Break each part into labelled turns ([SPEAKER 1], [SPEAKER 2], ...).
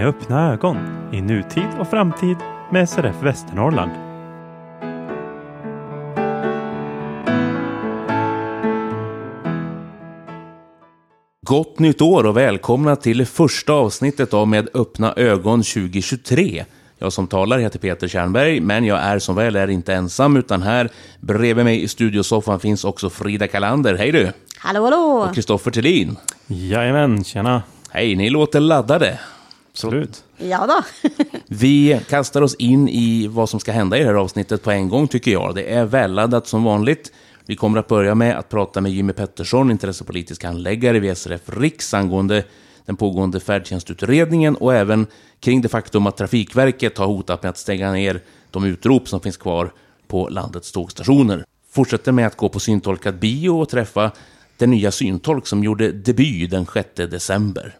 [SPEAKER 1] med öppna ögon i nutid och framtid med SRF Västernorrland.
[SPEAKER 2] Gott nytt år och välkomna till första avsnittet av Med öppna ögon 2023. Jag som talar heter Peter Kärnberg, men jag är som väl är inte ensam, utan här bredvid mig i studiosoffan finns också Frida Kalander. Hej du!
[SPEAKER 3] Hallå, hallå!
[SPEAKER 2] Och Kristoffer Thelin.
[SPEAKER 1] Jajamän, tjena!
[SPEAKER 2] Hej, ni låter laddade.
[SPEAKER 1] Absolut.
[SPEAKER 3] Ja då.
[SPEAKER 2] Vi kastar oss in i vad som ska hända i det här avsnittet på en gång, tycker jag. Det är välladdat som vanligt. Vi kommer att börja med att prata med Jimmy Pettersson, intressepolitisk handläggare vid SRF Riks, angående den pågående färdtjänstutredningen och även kring det faktum att Trafikverket har hotat med att stänga ner de utrop som finns kvar på landets tågstationer. Fortsätter med att gå på syntolkad bio och träffa den nya syntolk som gjorde debut den 6 december.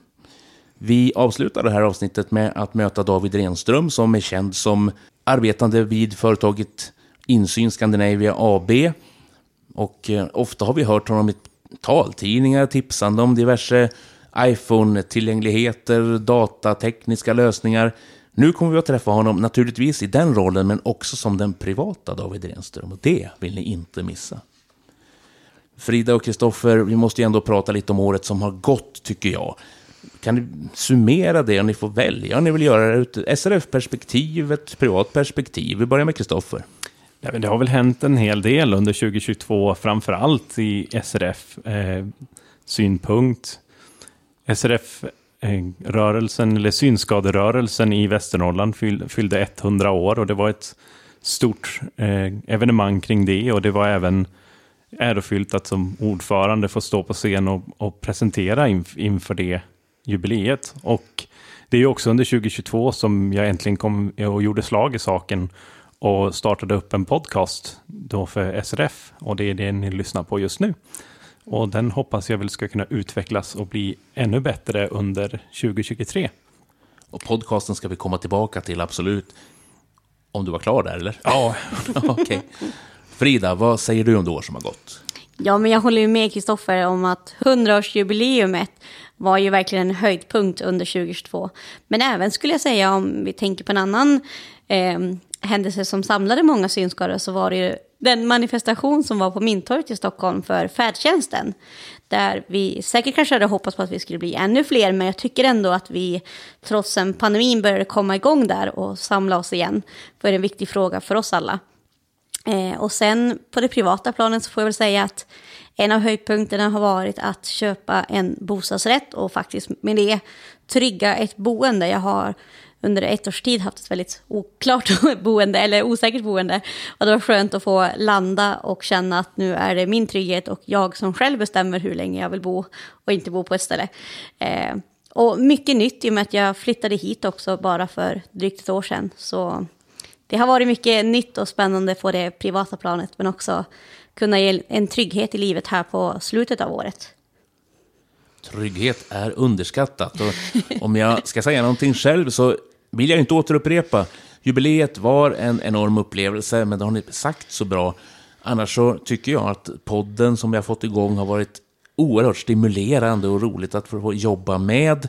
[SPEAKER 2] Vi avslutar det här avsnittet med att möta David Renström som är känd som arbetande vid företaget Insyn Scandinavia AB. Och eh, ofta har vi hört honom i taltidningar tipsande om diverse iPhone-tillgängligheter, datatekniska lösningar. Nu kommer vi att träffa honom naturligtvis i den rollen, men också som den privata David Renström. Och det vill ni inte missa. Frida och Kristoffer, vi måste ju ändå prata lite om året som har gått, tycker jag. Kan ni summera det och ni får välja? Om ni vill göra det ur ett SRF-perspektiv, ett privat perspektiv? Vi börjar med Kristoffer.
[SPEAKER 1] Ja, det har väl hänt en hel del under 2022, framför allt i SRF. Eh, synpunkt. SRF-rörelsen, eh, eller synskaderörelsen i Västernorrland fyllde 100 år och det var ett stort eh, evenemang kring det och det var även ärofyllt att som ordförande få stå på scen och, och presentera inf inför det jubileet. Och det är också under 2022 som jag äntligen kom och gjorde slag i saken och startade upp en podcast då för SRF och det är det ni lyssnar på just nu. Och den hoppas jag väl ska kunna utvecklas och bli ännu bättre under 2023.
[SPEAKER 2] Och podcasten ska vi komma tillbaka till, absolut. Om du var klar där, eller?
[SPEAKER 1] Ja.
[SPEAKER 2] Okej. Okay. Frida, vad säger du om det år som har gått?
[SPEAKER 3] Ja, men jag håller ju med Kristoffer om att 100-årsjubileumet var ju verkligen en höjdpunkt under 2022. Men även skulle jag säga om vi tänker på en annan eh, händelse som samlade många synskadade så var det ju den manifestation som var på Mynttorget i Stockholm för färdtjänsten. Där vi säkert kanske hade hoppats på att vi skulle bli ännu fler, men jag tycker ändå att vi trots en pandemin började komma igång där och samla oss igen. För det är en viktig fråga för oss alla. Eh, och sen på det privata planet så får jag väl säga att en av höjdpunkterna har varit att köpa en bostadsrätt och faktiskt med det trygga ett boende. Jag har under ett års tid haft ett väldigt oklart boende, eller osäkert boende. Och det var skönt att få landa och känna att nu är det min trygghet och jag som själv bestämmer hur länge jag vill bo och inte bo på ett ställe. Eh, och mycket nytt i och med att jag flyttade hit också bara för drygt ett år sedan. Så det har varit mycket nytt och spännande på det privata planet, men också kunna ge en trygghet i livet här på slutet av året.
[SPEAKER 2] Trygghet är underskattat. Och om jag ska säga någonting själv så vill jag inte återupprepa. Jubileet var en enorm upplevelse, men det har ni sagt så bra. Annars så tycker jag att podden som vi har fått igång har varit oerhört stimulerande och roligt att få jobba med.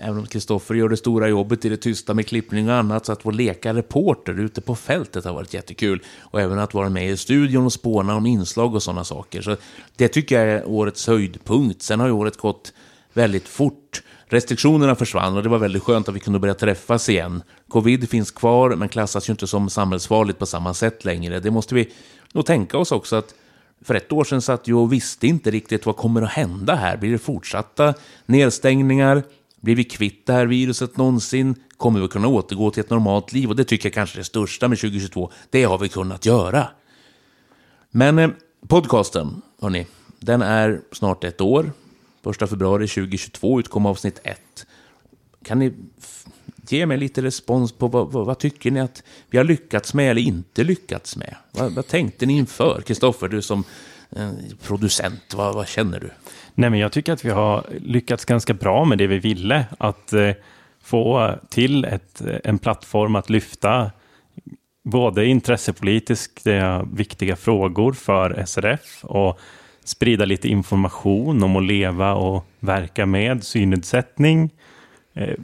[SPEAKER 2] Även om Kristoffer gör det stora jobbet i det tysta med klippning och annat, så att få leka reporter ute på fältet har varit jättekul. Och även att vara med i studion och spåna om inslag och sådana saker. Så det tycker jag är årets höjdpunkt. Sen har ju året gått väldigt fort. Restriktionerna försvann och det var väldigt skönt att vi kunde börja träffas igen. Covid finns kvar, men klassas ju inte som samhällsfarligt på samma sätt längre. Det måste vi nog tänka oss också att för ett år sedan satt jag och visste inte riktigt vad kommer att hända här. Blir det fortsatta nedstängningar? Blir vi kvitt det här viruset någonsin? Kommer vi kunna återgå till ett normalt liv? Och det tycker jag kanske är det största med 2022. Det har vi kunnat göra. Men eh, podcasten, hörni, den är snart ett år. 1 februari 2022 utkom avsnitt 1. Kan ni ge mig lite respons på vad, vad, vad, tycker ni att vi har lyckats med eller inte lyckats med? Vad, vad tänkte ni inför? Kristoffer, du som eh, producent, vad, vad, känner du?
[SPEAKER 1] Nej, men jag tycker att vi har lyckats ganska bra med det vi ville. Att eh, få till ett, eh, en plattform att lyfta både intressepolitiskt viktiga frågor för SRF och sprida lite information om att leva och verka med synnedsättning. Eh,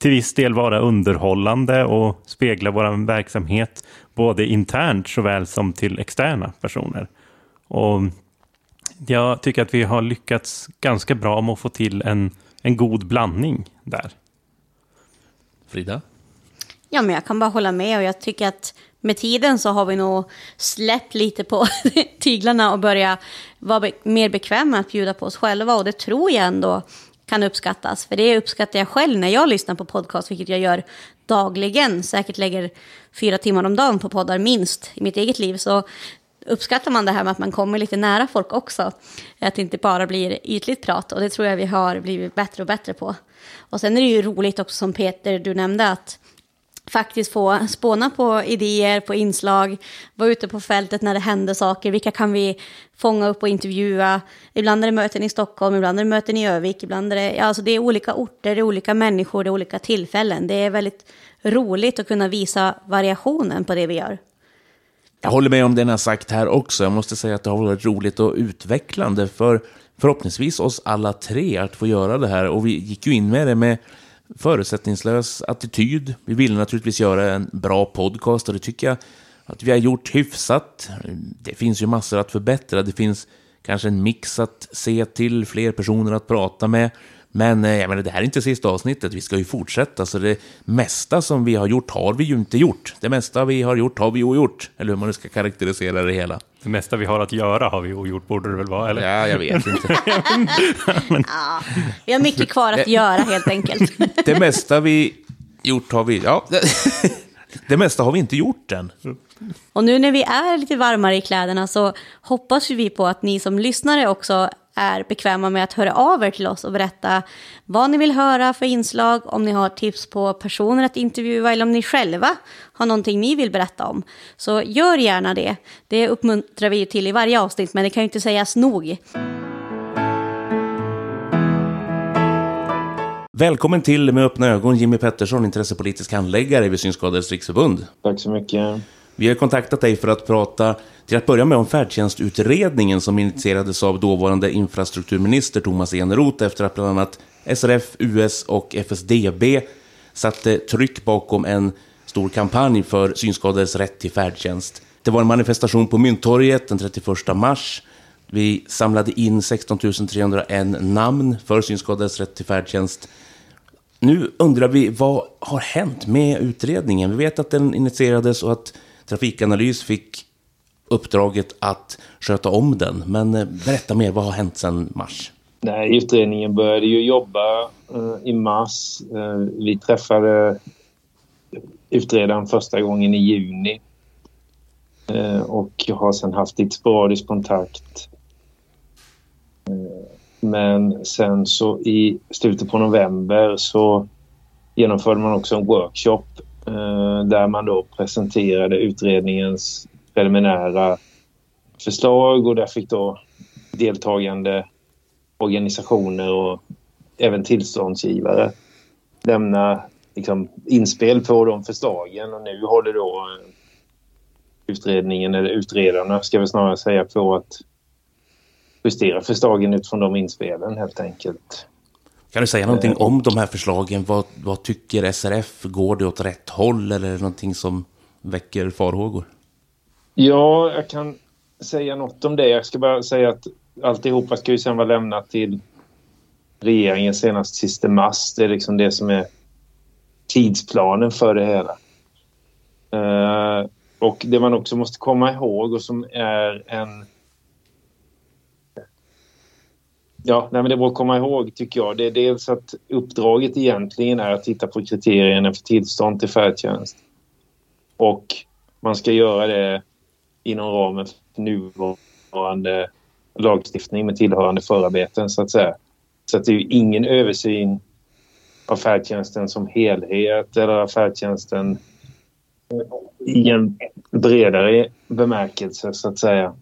[SPEAKER 1] till viss del vara underhållande och spegla vår verksamhet både internt såväl som till externa personer. Och jag tycker att vi har lyckats ganska bra med att få till en, en god blandning där.
[SPEAKER 2] Frida?
[SPEAKER 3] Ja, men jag kan bara hålla med och jag tycker att med tiden så har vi nog släppt lite på tyglarna och börjat vara be mer bekväma med att bjuda på oss själva och det tror jag ändå kan uppskattas. För det uppskattar jag själv när jag lyssnar på podcast, vilket jag gör dagligen. Säkert lägger fyra timmar om dagen på poddar minst i mitt eget liv. Så uppskattar man det här med att man kommer lite nära folk också. Att det inte bara blir ytligt prat och det tror jag vi har blivit bättre och bättre på. Och sen är det ju roligt också som Peter, du nämnde att faktiskt få spåna på idéer, på inslag, vara ute på fältet när det händer saker. Vilka kan vi fånga upp och intervjua? Ibland är det möten i Stockholm, ibland är det möten i Övik, ibland är det, ja, alltså det är olika orter, det är olika människor, det är olika tillfällen. Det är väldigt roligt att kunna visa variationen på det vi gör.
[SPEAKER 2] Jag håller med om det ni har sagt här också. Jag måste säga att det har varit roligt och utvecklande för förhoppningsvis oss alla tre att få göra det här. Och vi gick ju in med det med förutsättningslös attityd. Vi ville naturligtvis göra en bra podcast och det tycker jag att vi har gjort hyfsat. Det finns ju massor att förbättra. Det finns kanske en mix att se till, fler personer att prata med. Men eh, jag menar, det här är inte sista avsnittet, vi ska ju fortsätta. Så det mesta som vi har gjort har vi ju inte gjort. Det mesta vi har gjort har vi ju gjort. Eller hur man nu ska karaktärisera det hela.
[SPEAKER 1] Det mesta vi har att göra har vi ju gjort, borde det väl vara? Eller?
[SPEAKER 2] Ja, jag vet inte.
[SPEAKER 3] Men... Ja, vi har mycket kvar att göra helt enkelt.
[SPEAKER 2] det mesta vi gjort har vi... Ja, det mesta har vi inte gjort än.
[SPEAKER 3] Och nu när vi är lite varmare i kläderna så hoppas vi på att ni som lyssnare också är bekväma med att höra av er till oss och berätta vad ni vill höra för inslag, om ni har tips på personer att intervjua eller om ni själva har någonting ni vill berätta om. Så gör gärna det. Det uppmuntrar vi till i varje avsnitt, men det kan ju inte sägas nog.
[SPEAKER 2] Välkommen till Med öppna ögon Jimmy Pettersson, intressepolitisk handläggare vid Synskadades riksförbund.
[SPEAKER 4] Tack så mycket.
[SPEAKER 2] Vi har kontaktat dig för att prata till att börja med om färdtjänstutredningen som initierades av dåvarande infrastrukturminister Thomas Eneroth efter att bland annat SRF, US och FSDB satte tryck bakom en stor kampanj för synskadades rätt till färdtjänst. Det var en manifestation på Mynttorget den 31 mars. Vi samlade in 16 301 namn för synskadades rätt till färdtjänst. Nu undrar vi, vad har hänt med utredningen? Vi vet att den initierades och att Trafikanalys fick uppdraget att sköta om den. Men eh, berätta mer, vad har hänt sedan mars?
[SPEAKER 4] Nej, utredningen började ju jobba eh, i mars. Eh, vi träffade utredaren första gången i juni. eh, och har sedan haft lite sporadisk kontakt. Eh, men sen så i slutet på november så genomförde man också en workshop Eh, där man då presenterade utredningens preliminära förslag och där fick då deltagande organisationer och även tillståndsgivare lämna liksom, inspel på de förslagen och nu håller då eh, utredningen, eller utredarna ska vi snarare säga, på att justera förslagen utifrån de inspelen helt enkelt.
[SPEAKER 2] Kan du säga någonting om de här förslagen? Vad, vad tycker SRF? Går det åt rätt håll eller är det någonting som väcker farhågor?
[SPEAKER 4] Ja, jag kan säga något om det. Jag ska bara säga att alltihopa ska ju sen vara lämnat till regeringen senast sista mars. Det är liksom det som är tidsplanen för det hela. Uh, och det man också måste komma ihåg och som är en... Ja, nej men det är bra att komma ihåg tycker jag. Det är dels att uppdraget egentligen är att titta på kriterierna för tillstånd till färdtjänst. Och man ska göra det inom ramen för nuvarande lagstiftning med tillhörande förarbeten så att säga. Så att det är ingen översyn av färdtjänsten som helhet eller av färdtjänsten i en bredare bemärkelse så att säga.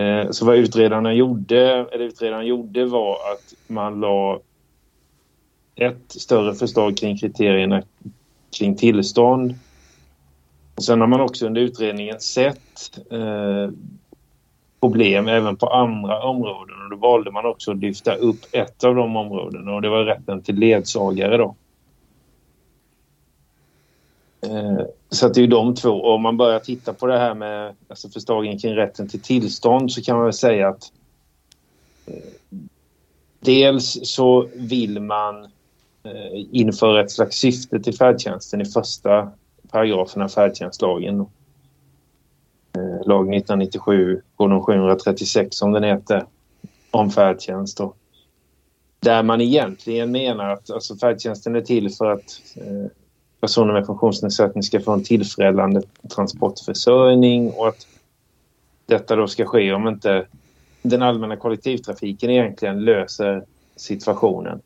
[SPEAKER 4] Eh, så vad utredarna gjorde, eller utredarna gjorde var att man la ett större förslag kring kriterierna kring tillstånd Sen har man också under utredningen sett eh, problem även på andra områden och då valde man också att lyfta upp ett av de områdena och det var rätten till ledsagare då. Eh, så att det är ju de två. Och om man börjar titta på det här med alltså förslagen kring rätten till tillstånd så kan man väl säga att eh, dels så vill man eh, införa ett slags syfte till färdtjänsten i första paragrafen av färdtjänstlagen. Eh, lag 1997, 736 som den heter, om färdtjänst. Då. Där man egentligen menar att alltså, färdtjänsten är till för att eh, personer med funktionsnedsättning ska få en tillfredsställande transportförsörjning och att detta då ska ske om inte den allmänna kollektivtrafiken egentligen löser situationen.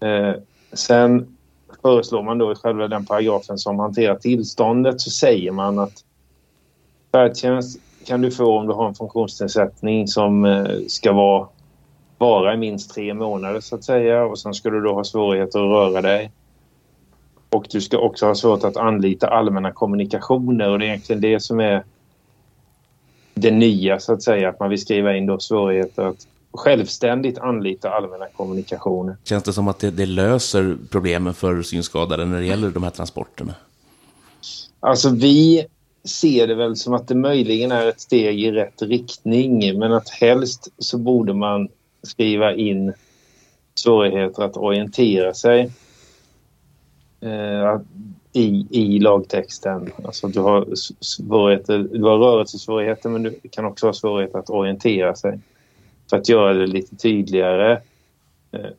[SPEAKER 4] Eh, sen föreslår man då i själva den paragrafen som hanterar tillståndet så säger man att färdtjänst kan du få om du har en funktionsnedsättning som eh, ska vara vara i minst tre månader så att säga och sen ska du då ha svårigheter att röra dig. Och du ska också ha svårt att anlita allmänna kommunikationer och det är egentligen det som är det nya så att säga, att man vill skriva in då svårigheter att självständigt anlita allmänna kommunikationer.
[SPEAKER 2] Känns det som att det, det löser problemen för synskadade när det gäller de här transporterna?
[SPEAKER 4] Alltså vi ser det väl som att det möjligen är ett steg i rätt riktning men att helst så borde man skriva in svårigheter att orientera sig eh, i, i lagtexten. Alltså du har, svårigheter, du har rörelsesvårigheter men du kan också ha svårigheter att orientera sig. För att göra det lite tydligare. Eh,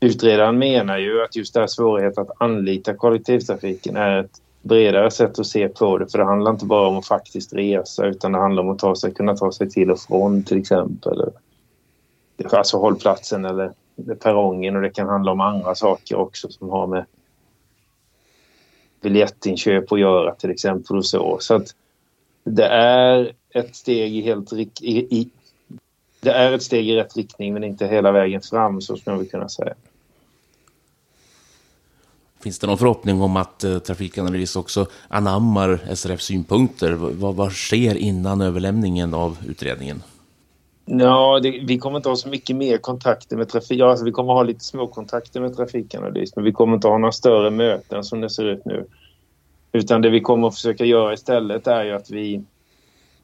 [SPEAKER 4] utredaren menar ju att just det här svårigheten att anlita kollektivtrafiken är ett bredare sätt att se på det. För det handlar inte bara om att faktiskt resa utan det handlar om att ta sig, kunna ta sig till och från till exempel. Alltså hållplatsen eller perrongen och det kan handla om andra saker också som har med biljettinköp att göra till exempel och så. Så att det är ett steg i helt i, i, det är ett steg i rätt riktning men inte hela vägen fram så skulle vi kunna säga.
[SPEAKER 2] Finns det någon förhoppning om att eh, Trafikanalys också anammar SRFs synpunkter? Vad, vad sker innan överlämningen av utredningen?
[SPEAKER 4] Ja, det, vi kommer inte ha så mycket mer kontakter med trafik. Ja, alltså, vi kommer ha lite små kontakter med Trafikanalys men vi kommer inte ha några större möten som det ser ut nu. Utan det vi kommer att försöka göra istället är ju att vi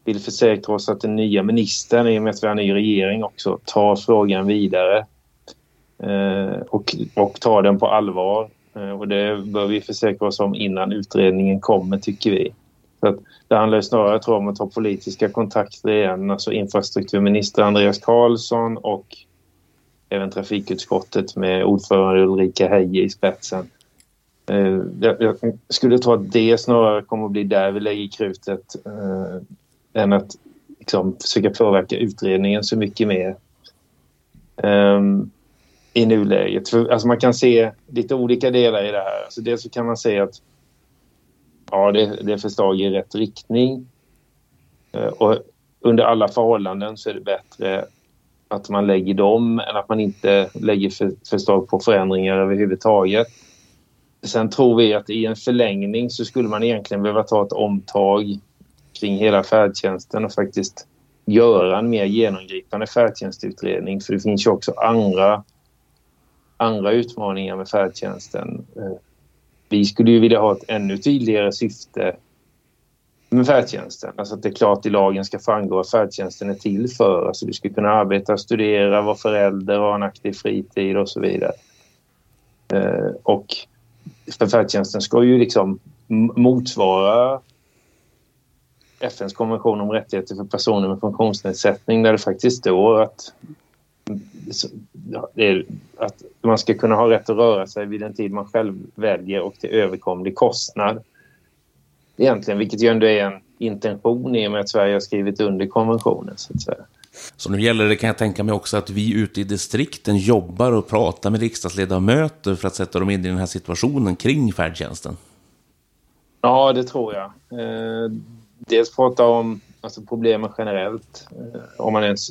[SPEAKER 4] vill försäkra oss att den nya ministern, i och med att vi har en ny regering också, tar frågan vidare eh, och, och tar den på allvar. Eh, och det bör vi försäkra oss om innan utredningen kommer, tycker vi. Så att det handlar snarare tror jag, om att ta politiska kontakter igen. Alltså infrastrukturminister Andreas Karlsson och även trafikutskottet med ordförande Ulrika Heie i spetsen. Eh, jag, skulle tro att det snarare kommer att bli där vi lägger krutet eh, än att liksom, försöka påverka utredningen så mycket mer eh, i nuläget. För, alltså man kan se lite olika delar i det här. Alltså dels så kan man se att ja, det, det är förslag i rätt riktning. Eh, och under alla förhållanden så är det bättre att man lägger dem än att man inte lägger för, förslag på förändringar överhuvudtaget. Sen tror vi att i en förlängning så skulle man egentligen behöva ta ett omtag kring hela färdtjänsten och faktiskt göra en mer genomgripande färdtjänstutredning. För det finns ju också andra, andra utmaningar med färdtjänsten. Eh, vi skulle ju vilja ha ett ännu tydligare syfte med färdtjänsten. Alltså att det klart i lagen ska framgå vad färdtjänsten är till för. Alltså du ska kunna arbeta, studera, vara förälder, ha en aktiv fritid och så vidare. Eh, och för färdtjänsten ska ju liksom motsvara FNs konvention om rättigheter för personer med funktionsnedsättning där det faktiskt står att att man ska kunna ha rätt att röra sig vid den tid man själv väljer och till överkomlig kostnad. Egentligen, vilket ju ändå är en intention i och med att Sverige har skrivit under konventionen. Så, att säga.
[SPEAKER 2] så nu gäller det, kan jag tänka mig också, att vi ute i distrikten jobbar och pratar med riksdagsledamöter för att sätta dem in i den här situationen kring färdtjänsten?
[SPEAKER 4] Ja, det tror jag. Eh, dels prata om alltså, problemen generellt. Eh, om man ens,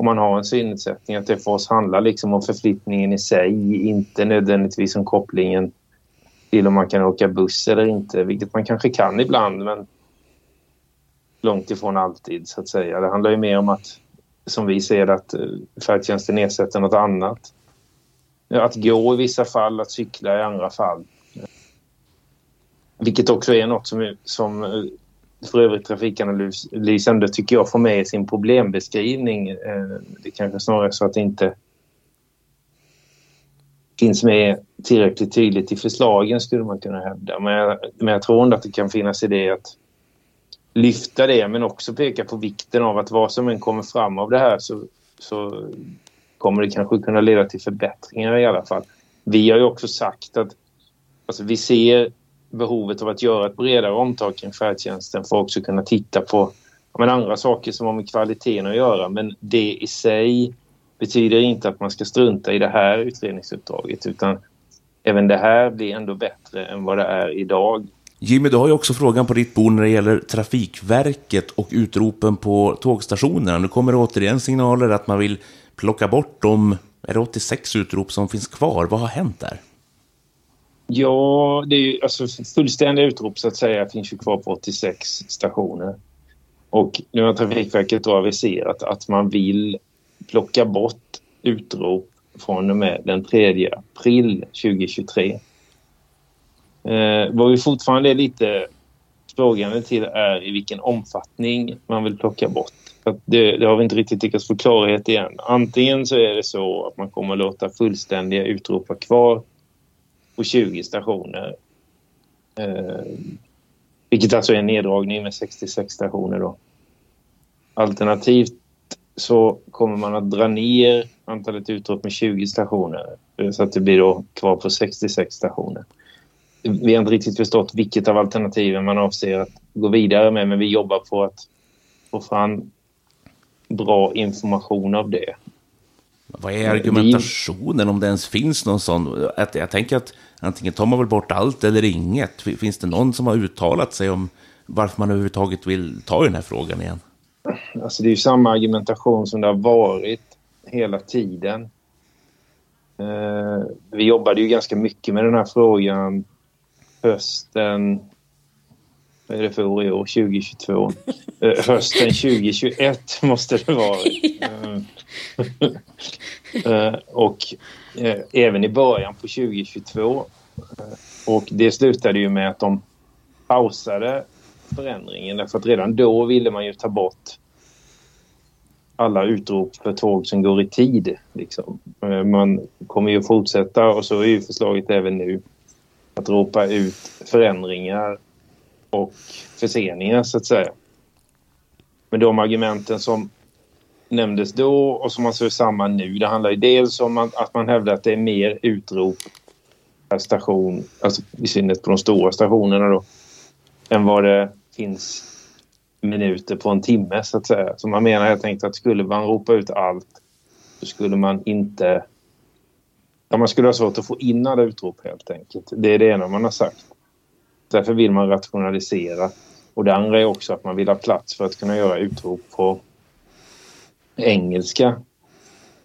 [SPEAKER 4] om man har en synnedsättning, att det för oss handlar liksom om förflyttningen i sig, inte nödvändigtvis om kopplingen till om man kan åka buss eller inte, vilket man kanske kan ibland, men långt ifrån alltid så att säga. Det handlar ju mer om att, som vi ser det, att eh, färdtjänsten ersätter något annat. Att gå i vissa fall, att cykla i andra fall. vilket också är något som, som eh, för övrigt Trafikanalys ändå tycker jag får med i sin problembeskrivning. Eh, det kanske snarare så att det inte finns med tillräckligt tydligt i förslagen skulle man kunna hävda. Men jag, men jag tror ändå att det kan finnas idé att lyfta det men också peka på vikten av att vad som än kommer fram av det här så, så kommer det kanske kunna leda till förbättringar i alla fall. Vi har ju också sagt att alltså, vi ser behovet av att göra ett bredare omtag kring färdtjänsten för att också kunna titta på men andra saker som har med kvaliteten att göra. Men det i sig betyder inte att man ska strunta i det här utredningsuppdraget utan även det här blir ändå bättre än vad det är idag.
[SPEAKER 2] Jimmy, du har ju också frågan på ditt bord när det gäller Trafikverket och utropen på tågstationerna. Nu kommer det återigen signaler att man vill plocka bort de är det 86 utrop som finns kvar. Vad har hänt där?
[SPEAKER 4] Ja, det är ju, alltså fullständiga utrop så att säga finns ju kvar på 86 stationer. Och nu har Trafikverket då aviserat att man vill plocka bort utrop från och med den 3 april 2023. Eh, vad vi fortfarande är lite frågande till är i vilken omfattning man vill plocka bort. Det, det, har vi inte riktigt lyckats få klarhet i än. Antingen så är det så att man kommer att låta fullständiga utrop vara kvar på 20 stationer. Eh, vilket alltså är en neddragning med 66 stationer då. Alternativt så kommer man att dra ner antalet utrop med 20 stationer eh, så att det blir då kvar på 66 stationer. Vi har inte riktigt förstått vilket av alternativen man avser att gå vidare med men vi jobbar på att få fram bra information av det.
[SPEAKER 2] Vad är argumentationen om det ens finns någon sån? Jag tänker att antingen tar man väl bort allt eller inget. Finns det någon som har uttalat sig om varför man överhuvudtaget vill ta i den här frågan igen?
[SPEAKER 4] Alltså det är ju samma argumentation som det har varit hela tiden. Eh, vi jobbade ju ganska mycket med den här frågan hösten... Vad är det för år i år? 2022? Eh, hösten 2021 måste det vara. Eh, och eh, även i början på 2022. Eh, och det slutade ju med att de pausade förändringen därför att redan då ville man ju ta bort alla utrop för tåg som går i tid. Liksom. Man kommer ju fortsätta och så är ju förslaget även nu att ropa ut förändringar och förseningar så att säga. Men de argumenten som nämndes då och som man ser samma nu. Det handlar ju dels om att man hävdar att det är mer utrop per station, alltså i synnerhet på de stora stationerna då, än vad det finns minuter på en timme så att säga. Så man menar helt enkelt att skulle man ropa ut allt så skulle man inte... Ja, man skulle ha svårt att få in alla utrop helt enkelt. Det är det ena man har sagt. Därför vill man rationalisera. Och det andra är också att man vill ha plats för att kunna göra utrop på engelska.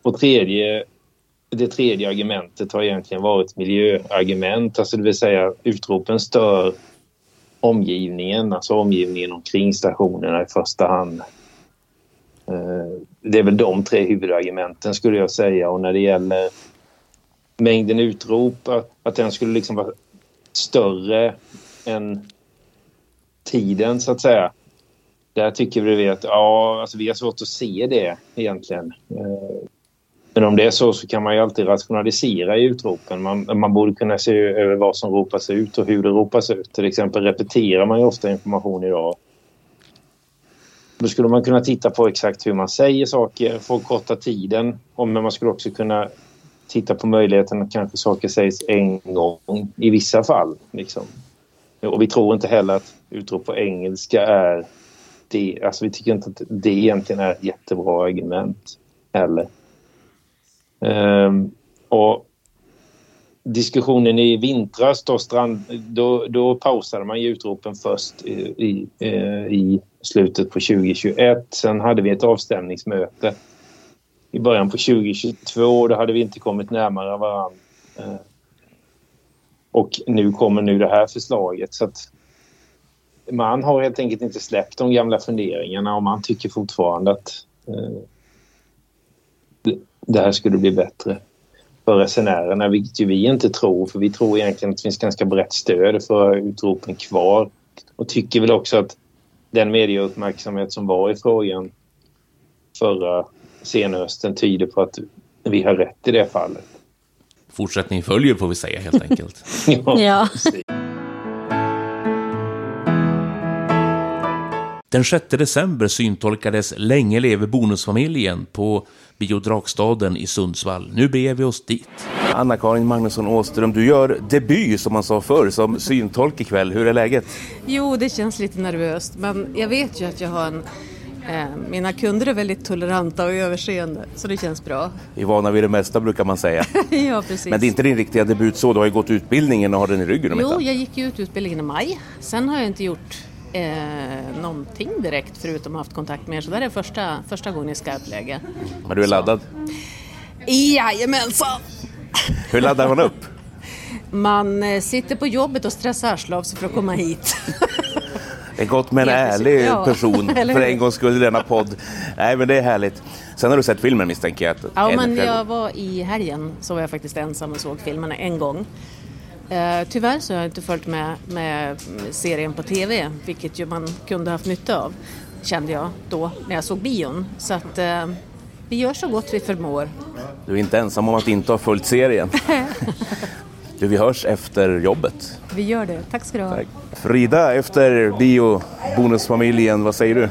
[SPEAKER 4] Och tredje, det tredje argumentet har egentligen varit miljöargument, alltså det vill säga utropen stör omgivningen, alltså omgivningen omkring stationerna i första hand. Eh, det är väl de tre huvudargumenten skulle jag säga och när det gäller mängden utrop, att, att den skulle liksom vara större än tiden så att säga. Där tycker vi att ja, alltså vi har svårt att se det egentligen. Eh, men om det är så så kan man ju alltid rationalisera i utropen. Man, man borde kunna se över vad som ropas ut och hur det ropas ut. Till exempel repeterar man ju ofta information idag. Då skulle man kunna titta på exakt hur man säger saker få korta tiden. Men man skulle också kunna titta på möjligheten att kanske saker sägs en gång i vissa fall. Liksom. Och vi tror inte heller att utrop på engelska är det, alltså vi tycker inte att det egentligen är ett jättebra argument heller. Um, och diskussionen i vintras då, strand, då, då pausade man ju utropen först i, i, eh, i, slutet på 2021. Sen hade vi ett avstämningsmöte i början på 2022. Då hade vi inte kommit närmare varandra. Och nu kommer nu det här förslaget. Så att man har helt enkelt inte släppt de gamla funderingarna och man tycker fortfarande att eh, det här skulle bli bättre. för resenärerna, vilket ju vi inte tror. För vi tror egentligen att det finns ganska brett stöd för utropen kvar. Och tycker väl också att den medieuppmärksamhet som var i frågan förra senhösten tyder på att vi har rätt i det fallet.
[SPEAKER 2] Fortsättning följer får vi säga helt enkelt.
[SPEAKER 3] Ja.
[SPEAKER 2] Den 6 december syntolkades Länge leve bonusfamiljen på Bio Drakstaden i Sundsvall. Nu beger vi oss dit. Anna-Karin Magnusson Åström, du gör debut som man sa förr som syntolk ikväll. Hur är läget?
[SPEAKER 5] Jo, det känns lite nervöst, men jag vet ju att jag har en mina kunder är väldigt toleranta och överseende, så det känns bra.
[SPEAKER 2] Vi är vana vid det mesta brukar man säga.
[SPEAKER 5] ja, precis.
[SPEAKER 2] Men det är inte din riktiga debut så, du har ju gått utbildningen och har den i ryggen om
[SPEAKER 5] Jo,
[SPEAKER 2] inte.
[SPEAKER 5] jag gick ju ut utbildningen i maj. Sen har jag inte gjort eh, någonting direkt förutom haft kontakt med er, så det här är första, första gången i skarpt läge.
[SPEAKER 2] Men du är laddad.
[SPEAKER 5] Jajamensan!
[SPEAKER 2] Hur laddar man upp?
[SPEAKER 5] Man eh, sitter på jobbet och stressar sig för att komma hit.
[SPEAKER 2] Det är gott med en
[SPEAKER 5] Ja, precis.
[SPEAKER 2] ärlig
[SPEAKER 5] Ja,
[SPEAKER 2] person för en gångs skull i denna podd. Nej, men det är härligt. Sen har du sett filmen misstänker jag.
[SPEAKER 5] Ja,
[SPEAKER 2] en
[SPEAKER 5] men jag var i helgen så var jag faktiskt ensam och såg filmen en gång. Eh, tyvärr så har jag inte följt med, med serien på TV, vilket ju man kunde haft nytta av, kände jag då när jag såg bion. Så att eh, vi gör så gott vi förmår.
[SPEAKER 2] Du är inte ensam om att inte ha följt serien. Du, vi hörs efter jobbet.
[SPEAKER 5] Vi gör det. Tack ska du ha.
[SPEAKER 2] Tack. Frida, efter bio Bonusfamiljen, vad säger du?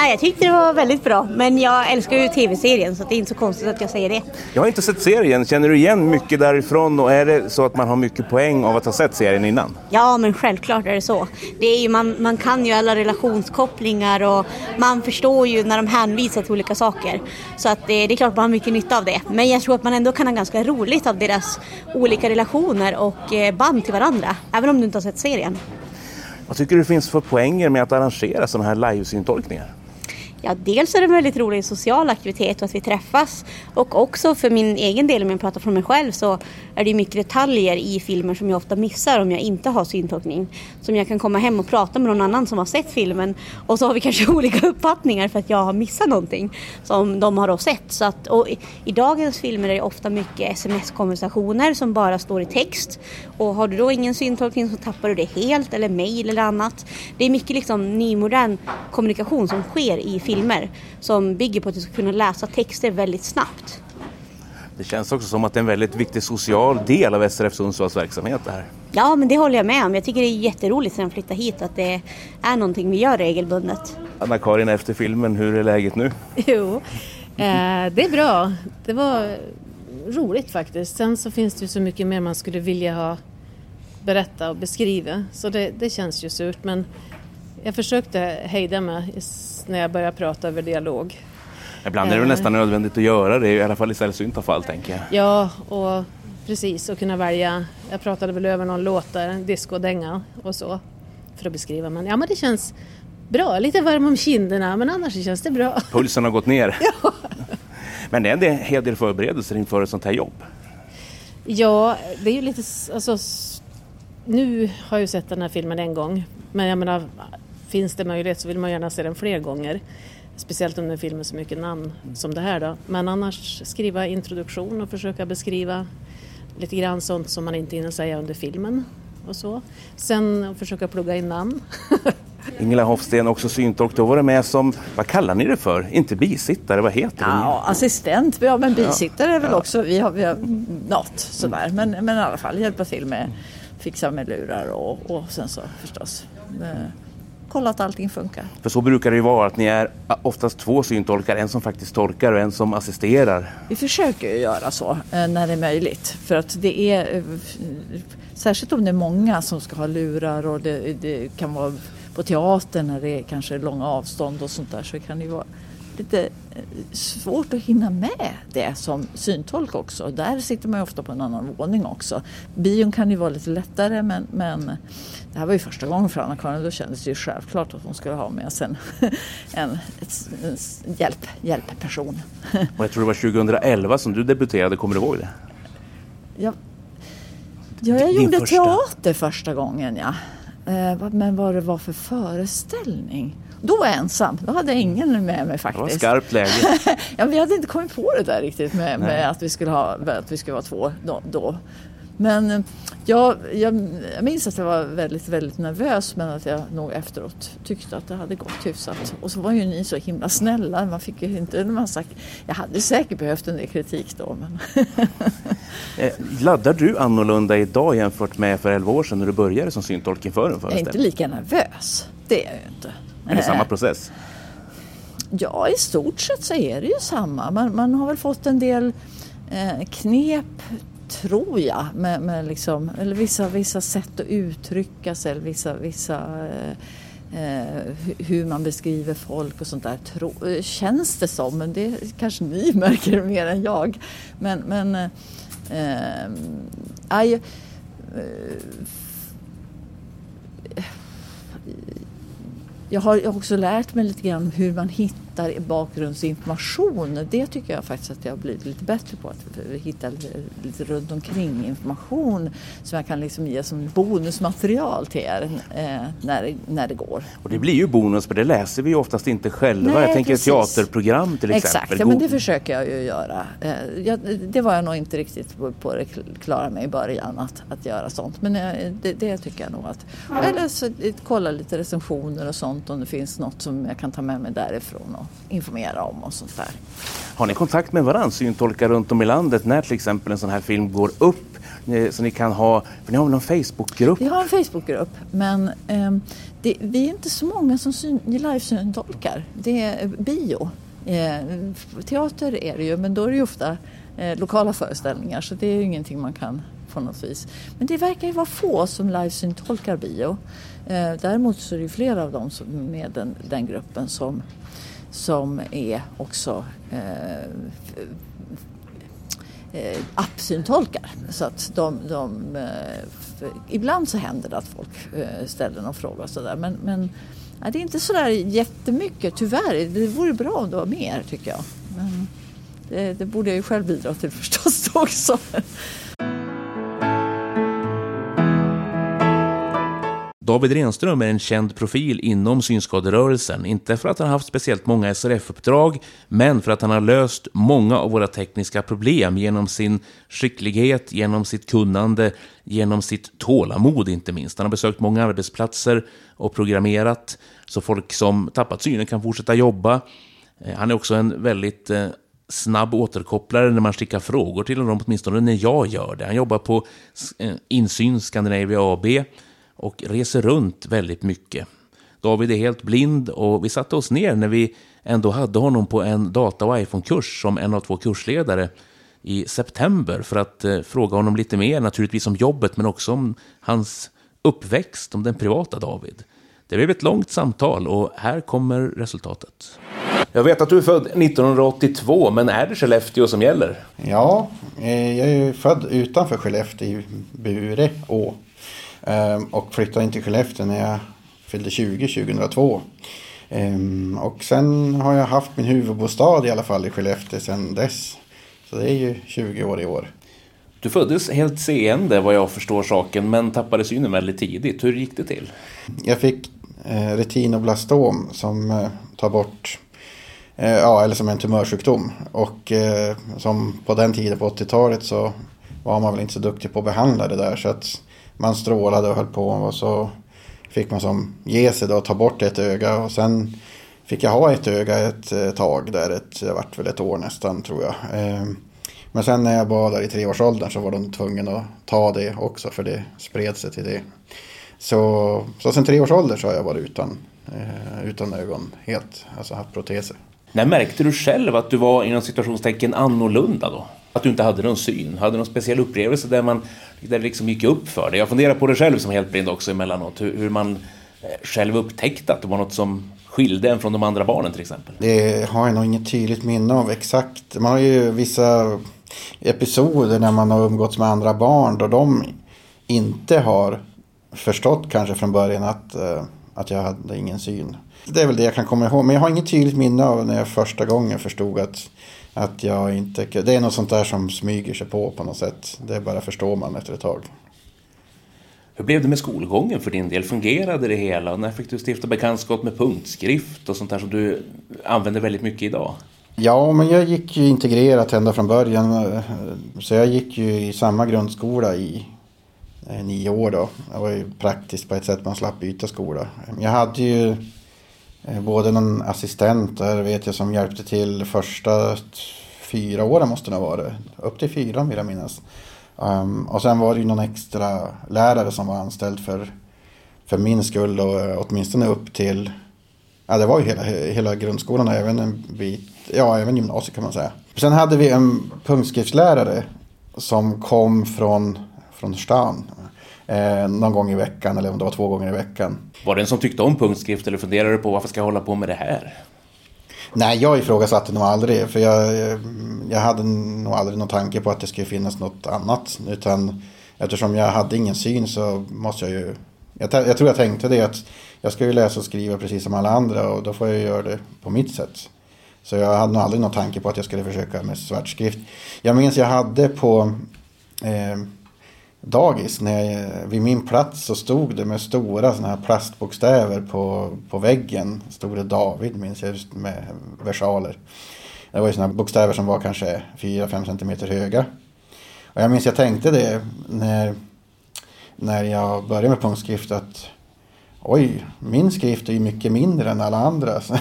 [SPEAKER 3] Nej, jag tyckte det var väldigt bra, men jag älskar ju tv-serien så det är inte så konstigt att jag säger det.
[SPEAKER 2] Jag har inte sett serien. Känner du igen mycket därifrån och är det så att man har mycket poäng av att ha sett serien innan?
[SPEAKER 3] Ja, men självklart är det så. Det är ju, man, man kan ju alla relationskopplingar och man förstår ju när de hänvisar till olika saker. Så att det, det är klart man har mycket nytta av det. Men jag tror att man ändå kan ha ganska roligt av deras olika relationer och eh, band till varandra. Även om du inte har sett serien.
[SPEAKER 2] Vad tycker du finns för poänger med att arrangera sådana här livesyntolkningar?
[SPEAKER 3] Ja, dels är det en väldigt rolig social aktivitet och att vi träffas. Och också för min egen del, om jag pratar för mig själv, så är det mycket detaljer i filmer som jag ofta missar om jag inte har syntolkning. Som jag kan komma hem och prata med någon annan som har sett filmen och så har vi kanske olika uppfattningar för att jag har missat någonting som de har då sett. Så att, och i, I dagens filmer är det ofta mycket sms-konversationer som bara står i text. Och har du då ingen syntolkning så tappar du det helt eller mail eller annat. Det är mycket liksom nymodern kommunikation som sker i filmer som bygger på att du ska kunna läsa texter väldigt snabbt.
[SPEAKER 2] Det känns också som att det är en väldigt viktig social del av SRF Sundsvalls verksamhet det här.
[SPEAKER 3] Ja, men det håller jag med om. Jag tycker det är jätteroligt sen jag flyttade hit att det är någonting vi gör regelbundet.
[SPEAKER 2] Anna-Karin, efter filmen, hur är läget nu?
[SPEAKER 5] Jo, eh, det är bra. Det var roligt faktiskt. Sen så finns det ju så mycket mer man skulle vilja ha berätta och beskriva. Så det, det känns ju surt. Men jag försökte hejda mig när jag började prata över dialog.
[SPEAKER 2] Ibland är det
[SPEAKER 5] Eh.
[SPEAKER 2] nästan nödvändigt att göra det, i alla fall i sällsynta fall tänker jag.
[SPEAKER 5] Ja, och precis. Och kunna välja. Jag pratade väl över någon låt där, en discodänga och så. För att beskriva. Men ja, men det känns bra. Lite varm om kinderna, men annars känns det bra.
[SPEAKER 2] Pulsen har gått ner. Men det är en hel del förberedelser inför ett sånt här jobb.
[SPEAKER 5] Ja, det är ju lite... Alltså, nu har jag ju sett den här filmen en gång. Men jag menar, finns det möjlighet så vill man gärna se den fler gånger. Speciellt om det är filmer så mycket namn som det här då. Men annars skriva introduktion och försöka beskriva lite grann sånt som man inte hinner säga under filmen och så. Sen försöka plugga in namn.
[SPEAKER 2] Ingela Hofsten, också syntolk, då var det med som, vad kallar ni det för? Inte bisittare, vad heter det?
[SPEAKER 6] Ja, assistent, ja men bisittare är väl också, vi har, vi har något sådär. Men, men i alla fall hjälpa till med fixa med lurar och, och sen så förstås eh, kolla att allting funkar.
[SPEAKER 2] För så brukar det ju vara, att ni är oftast två syntolkar, en som faktiskt tolkar och en som assisterar.
[SPEAKER 6] Vi försöker ju göra så eh, när det är möjligt. För att det är, eh, särskilt om det är många som ska ha lurar och det, det kan vara på teatern när det är kanske långa avstånd och sånt där så kan det ju vara lite eh, svårt att hinna med det som syntolk också. Där sitter man ju ofta på en annan våning också. Bion kan ju vara lite lättare men, men det här var ju första gången för Anna-Karin. Då kändes det ju självklart att hon skulle ha med sig en, en, en hjälp, hjälpperson.
[SPEAKER 2] Och jag tror det var 2011 som du debuterade, kommer du ihåg det?
[SPEAKER 6] Ja, ja jag
[SPEAKER 2] Din
[SPEAKER 6] gjorde
[SPEAKER 2] första.
[SPEAKER 6] teater första gången ja. Eh, men vad det var för föreställning? Då var jag ensam. Då hade jag ingen med mig faktiskt.
[SPEAKER 2] Det var skarpt läge.
[SPEAKER 6] ja, vi hade inte kommit på det där riktigt med, med att, vi skulle ha, att vi skulle vara två då. Men eh, jag, jag, jag minns att jag var väldigt, väldigt nervös men att jag nog efteråt tyckte att det hade gått hyfsat. Och så var ju ni så himla snälla. Man fick ju inte en massa... Jag hade säkert behövt en del kritik då. Men
[SPEAKER 2] Eh, Laddar du annorlunda idag jämfört med för 11 år sedan när du började som syntolk inför en
[SPEAKER 6] jag är inte
[SPEAKER 2] föreställning?
[SPEAKER 6] lika nervös. Det är jag ju inte.
[SPEAKER 2] Är det samma process?
[SPEAKER 6] Ja, i stort sett så är det ju samma. Man, man har väl fått en del eh, knep, tror jag, med, med liksom, eller vissa, vissa sätt att uttrycka sig, eller vissa, vissa eh, eh, hur man beskriver folk och sånt där. Tro, eh, känns det som, men det kanske ni märker mer än jag. Men, men eh, eh, eh aj, eh, jag har också lärt mig lite grann hur man hittar bakgrundsinformation. Det tycker jag faktiskt att jag har blivit lite bättre på. Att hitta lite, runt omkring information som jag kan liksom ge som bonusmaterial till er eh, när, det- när det går.
[SPEAKER 2] Och det blir ju bonus för det läser vi ju oftast inte själva.
[SPEAKER 6] Nej,
[SPEAKER 2] jag tänker
[SPEAKER 6] precis.
[SPEAKER 2] teaterprogram till exempel.
[SPEAKER 6] Exakt, ja, men det försöker jag ju göra. Eh, jag, det var jag nog inte riktigt på, på det klara med i början att, att göra sånt. Men eh, det, det tycker jag nog att... Eller så, kolla lite recensioner och sånt om det finns något som jag kan ta med mig därifrån och informera om och sånt där.
[SPEAKER 2] Har ni kontakt med varandra, syntolkar runt om i landet, när till exempel en sån här film går upp? eh, Så ni kan ha, för ni har väl någon Facebookgrupp?
[SPEAKER 6] Vi har en Facebookgrupp men ehm, det, vi är inte så många som syn, livesyntolkar. Det är bio. Eh, teater är det ju men då är det ju ofta eh, lokala föreställningar så det är ju ingenting man kan på något vis. Men det verkar ju vara få som livesyntolkar bio. Eh, däremot så är det ju flera av dem som med den, den gruppen som, som är också eh, eh, appsyntolkar. Så att de, de, eh, ibland så händer det att folk eh, ställer någon fråga och sådär. Men, men nej, det är inte sådär jättemycket tyvärr. Det vore bra om det var mer tycker jag. Men det, det borde jag ju själv bidra till förstås också.
[SPEAKER 2] David Renström är en känd profil inom synskaderörelsen. Inte för att han har haft speciellt många SRF-uppdrag, men för att han har löst många av våra tekniska problem genom sin skicklighet, genom sitt kunnande, genom sitt tålamod inte minst. Han har besökt många arbetsplatser och programmerat så folk som tappat synen kan fortsätta jobba. Eh, han är också en väldigt eh, snabb återkopplare när man skickar frågor till honom, åtminstone när jag gör det. Han jobbar på eh, Insyn Scandinavia AB och reser runt väldigt mycket. David är helt blind och vi satte oss ner när vi ändå hade honom på en data och iPhone-kurs som en av två kursledare i september för att eh, fråga honom lite mer, naturligtvis om jobbet men också om hans uppväxt, om den privata David. Det blev ett långt samtal och här kommer resultatet. Jag vet att du är född 1982, men är det Skellefteå som gäller?
[SPEAKER 7] Ja, eh, jag är ju född utanför Skellefteå i Bureå. Och flyttade in till Skellefteå när jag fyllde 20 2002. Ehm, Och sen har jag haft min huvudbostad i alla fall i Skellefteå sedan dess. Så det är ju 20 år i år.
[SPEAKER 2] Du föddes helt seende vad jag förstår saken, men tappade synen väldigt tidigt. Hur gick det till?
[SPEAKER 7] Jag fick eh, retinoblastom som eh, tar bort, eh, ja eller som en tumörsjukdom. Och eh, som på den tiden på 80-talet så var man väl inte så duktig på att behandla det där. Så att man strålade och höll på och så fick man som ge sig då och ta bort ett öga. Och sen fick jag ha ett öga ett eh, tag där, ett, det vart väl ett år nästan tror jag. Eh, men sen när jag var där i treårsåldern så var de tvungna att ta det också för det spred sig till det. Så, så sen tre års ålder så har jag varit utan, eh, utan ögon helt, alltså haft proteser.
[SPEAKER 2] När märkte du själv att du var inom situationstecken annorlunda då? Att du inte hade någon syn? Hade du någon speciell upplevelse där, man, där det liksom gick upp för dig? Jag funderar på det själv som helt blind också emellanåt. Hur, hur man eh, själv upptäckte att det var något som skilde en från de andra barnen till exempel.
[SPEAKER 7] Det har jag nog inget tydligt minne av exakt. Man har ju vissa episoder när man har umgåtts med andra barn då de inte har förstått kanske från början att, eh, att jag hade ingen syn. Det är väl det jag kan komma ihåg. Men jag har inget tydligt minne av när jag första gången förstod att, att jag inte... Det är något sånt där som smyger sig på på något sätt. Det bara förstår man efter ett tag.
[SPEAKER 2] Hur blev det med skolgången för din del? Fungerade det hela? När fick du stifta bekantskap med punktskrift och sånt där som du använder väldigt mycket idag?
[SPEAKER 7] Ja, men jag gick ju integrerat ända från början. Så jag gick ju i samma grundskola i eh, nio år då. Det var ju praktiskt på ett sätt, man slapp byta skola. Jag hade ju Eh, både någon assistent där vet jag som hjälpte till första fyra åren måste det ha varit. Upp till fyra vill jag minnas. Um, och sen var det ju någon extra lärare som var anställd för, för min skull och eh, åtminstone upp till Ja, det var ju hela, hela grundskolan och även en bit, ja även gymnasiet kan man säga. Sen hade vi en punktskriftslärare som kom från, från stan. Eh, någon gång i veckan eller om det var två gånger i veckan.
[SPEAKER 2] Var det en som tyckte om punktskrift eller funderade på varför ska jag hålla på med det här?
[SPEAKER 7] Nej, jag ifrågasatte nog aldrig. För jag, jag hade nog aldrig någon tanke på att det skulle finnas något annat. Utan eftersom jag hade ingen syn så måste jag ju... Jag, jag tror jag tänkte det att jag ska ju läsa och skriva precis som alla andra och då får jag göra det på mitt sätt. Så jag hade nog aldrig någon tanke på att jag skulle försöka med svartskrift. Jag minns jag hade på eh, dagis, när jag, vid min plats så stod det med stora såna här plastbokstäver på, på väggen. Stod det David minns jag just med versaler. Det var ju sådana bokstäver som var kanske 4-5 centimeter höga. Och jag minns jag tänkte det när, när jag började med punktskrift att oj, min skrift är ju mycket mindre än alla andra. Så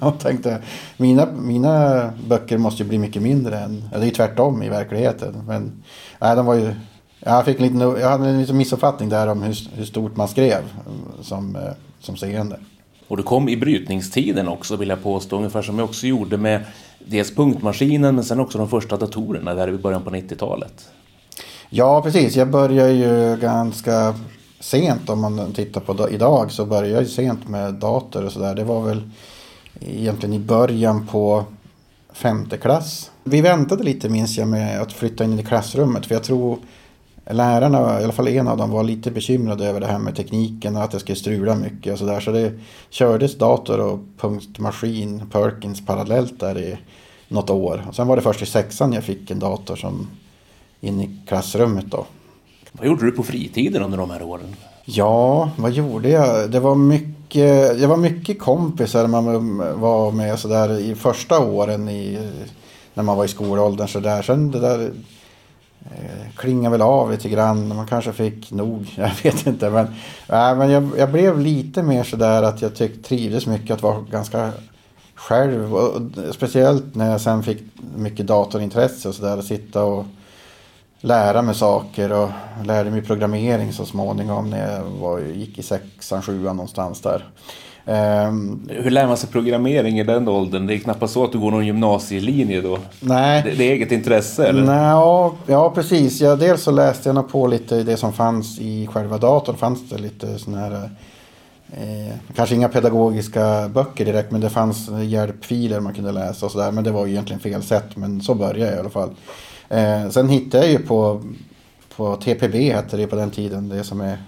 [SPEAKER 7] jag tänkte, mina, mina böcker måste ju bli mycket mindre än, det är ju tvärtom i verkligheten. Men nej, de var ju, jag, fick en liten, jag hade en liten missuppfattning där om hur, hur stort man skrev som, som seende.
[SPEAKER 2] Och du kom i brytningstiden också vill jag påstå, ungefär som jag också gjorde med dels punktmaskinen men sen också de första datorerna där i början på 90-talet.
[SPEAKER 7] Ja, precis. Jag började ju ganska sent om man tittar på idag så började jag sent med dator och sådär. Det var väl egentligen i början på femte klass. Vi väntade lite minns jag med att flytta in i klassrummet för jag tror lärarna, i alla fall en av dem, var lite bekymrade över det här med tekniken och att det skulle strula mycket och sådär. Så det kördes dator och punktmaskin, Perkins parallellt där i något år. Och sen var det först i sexan jag fick en dator som in i klassrummet då.
[SPEAKER 2] Vad gjorde du på fritiden under de här åren?
[SPEAKER 7] Ja, vad gjorde jag? Det var mycket, det var mycket kompisar man var med sådär i första åren i, när man var i skolåldern. Så där. Sen det där Eh, klingade väl av lite grann. Man kanske fick nog, jag vet inte. Men, äh, men jag, jag blev lite mer sådär att jag tyck, trivdes mycket att vara ganska själv. Och, speciellt när jag sen fick mycket datorintresse och sådär. Att sitta och lära mig saker och lärde mig programmering så småningom när jag var, gick i sexan, sjuan någonstans där.
[SPEAKER 2] Um, Hur lär man sig programmering i den åldern? Det är knappast så att du går någon gymnasielinje då?
[SPEAKER 7] Nej.
[SPEAKER 2] Det, det är eget intresse eller?
[SPEAKER 7] Nej, ja, ja precis. Ja, dels så läste jag nog på lite det som fanns i själva datorn. fanns det lite sådana här Eh, kanske inga pedagogiska böcker direkt men det fanns hjälpfiler man kunde läsa och sådär. Men det var ju egentligen fel sätt men så började jag i alla fall. Eh, sen hittade jag ju på, på TPB hette det på den tiden, det som är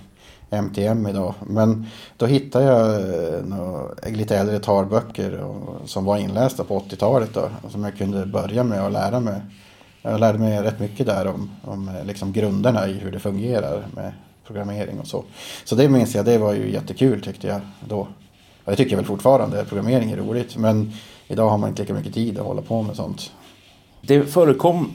[SPEAKER 7] MTM idag. Men då hittade jag eh, några, lite äldre talböcker och, som var inlästa på 80-talet då. Som jag kunde börja med och lära mig. Jag lärde mig rätt mycket där om, om eh, liksom grunderna i hur det fungerar med programmering och så. Så det minns jag, det var ju jättekul tyckte jag då. Jag tycker väl fortfarande programmering är roligt. Men idag har man inte lika mycket tid att hålla på med sånt.
[SPEAKER 2] Det förekom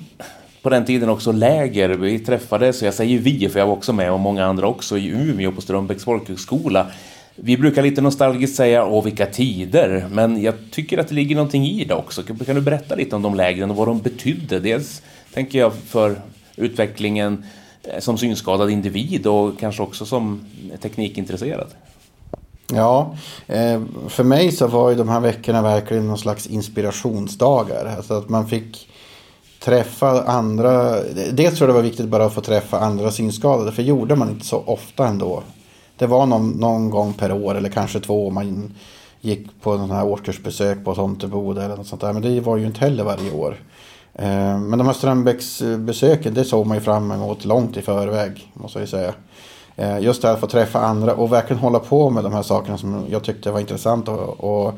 [SPEAKER 2] på den tiden också läger. Vi träffades, och jag säger vi för jag var också med och många andra också i Umeå på Strömbäcks folkhögskola. Vi brukar lite nostalgiskt säga åh vilka tider, men jag tycker att det ligger någonting i det också. Kan du berätta lite om de lägren och vad de betydde? Dels tänker jag för utvecklingen eh, som synskadad individ och kanske också som teknikintresserad.
[SPEAKER 7] Ja, eh, för mig så var ju de här veckorna verkligen någon slags inspirationsdagar. Alltså att man fick träffa andra. Dels tror jag det var viktigt bara att få träffa andra synskadade. För det gjorde man inte så ofta ändå. Det var någon, någon gång per år eller kanske två. Man gick på den här årskursbesök på Tomteboda eller något sånt där. Men det var ju inte heller varje år. Eh, men de här Strömbäcksbesöken det såg man ju fram emot långt i förväg. Måste jag säga. Eh, just det här att få träffa andra och verkligen hålla på med de här sakerna som jag tyckte var intressant och, och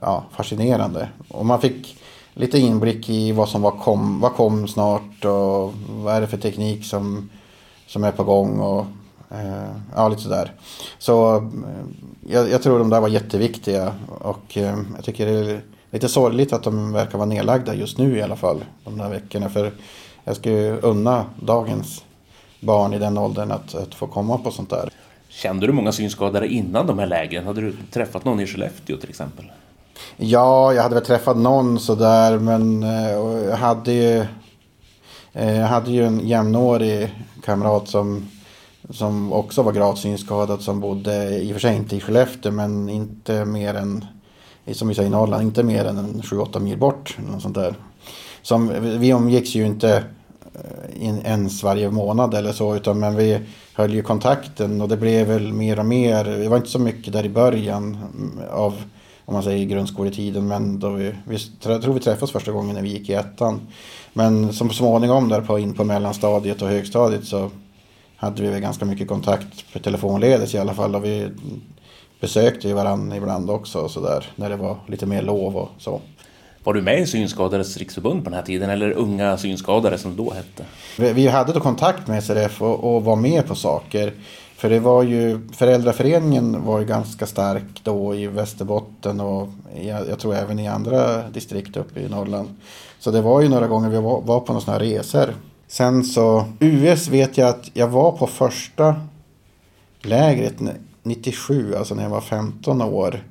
[SPEAKER 7] ja, fascinerande. Och man fick lite inblick i vad som var kom, vad kom snart och vad är det för teknik som, som är på gång. Och Eh, ja, lite sådär. Så eh, jag, jag, tror de där var jätteviktiga. Och eh, jag tycker det är lite sorgligt att de verkar vara nedlagda just nu i alla fall. De där veckorna. För jag skulle unna dagens barn i den åldern att, att få komma på sånt där.
[SPEAKER 2] Kände du många synskadade innan de här lägren? Hade du träffat någon i Skellefteå till exempel?
[SPEAKER 7] Ja, jag hade väl träffat någon sådär men eh, jag hade ju, eh, jag hade ju en jämnårig kamrat som som också var gravt synskadad som bodde i och för sig inte i Skellefteå men inte mer än, som vi säger i Norrland, inte mer än 7-8 mil bort. Något sånt där. Som, vi omgicks ju inte eh, in, ens varje månad eller så utan men vi höll ju kontakten och det blev väl mer och mer. Det var inte så mycket där i början av om man säger grundskoletiden men då vi, vi tror vi träffades första gången när vi gick i ettan. Men som småningom där på in på mellanstadiet och högstadiet så hade vi väl ganska mycket kontakt telefonledes i alla fall. Och vi besökte ju varandra ibland också och så där, när det var lite mer lov och så.
[SPEAKER 2] Var du med i Synskadades riksförbund på den här tiden eller Unga Synskadade som det då hette?
[SPEAKER 7] Vi, vi hade då kontakt med SRF och, och, var med på saker. För det var ju, föräldraföreningen var ju ganska stark då i Västerbotten och jag, jag tror även i andra distrikt uppe i Norrland. Så det var ju några gånger vi var, var på några sådana här resor Sen så, US vet jag att jag var på första lägret 97, alltså när jag var 15 år.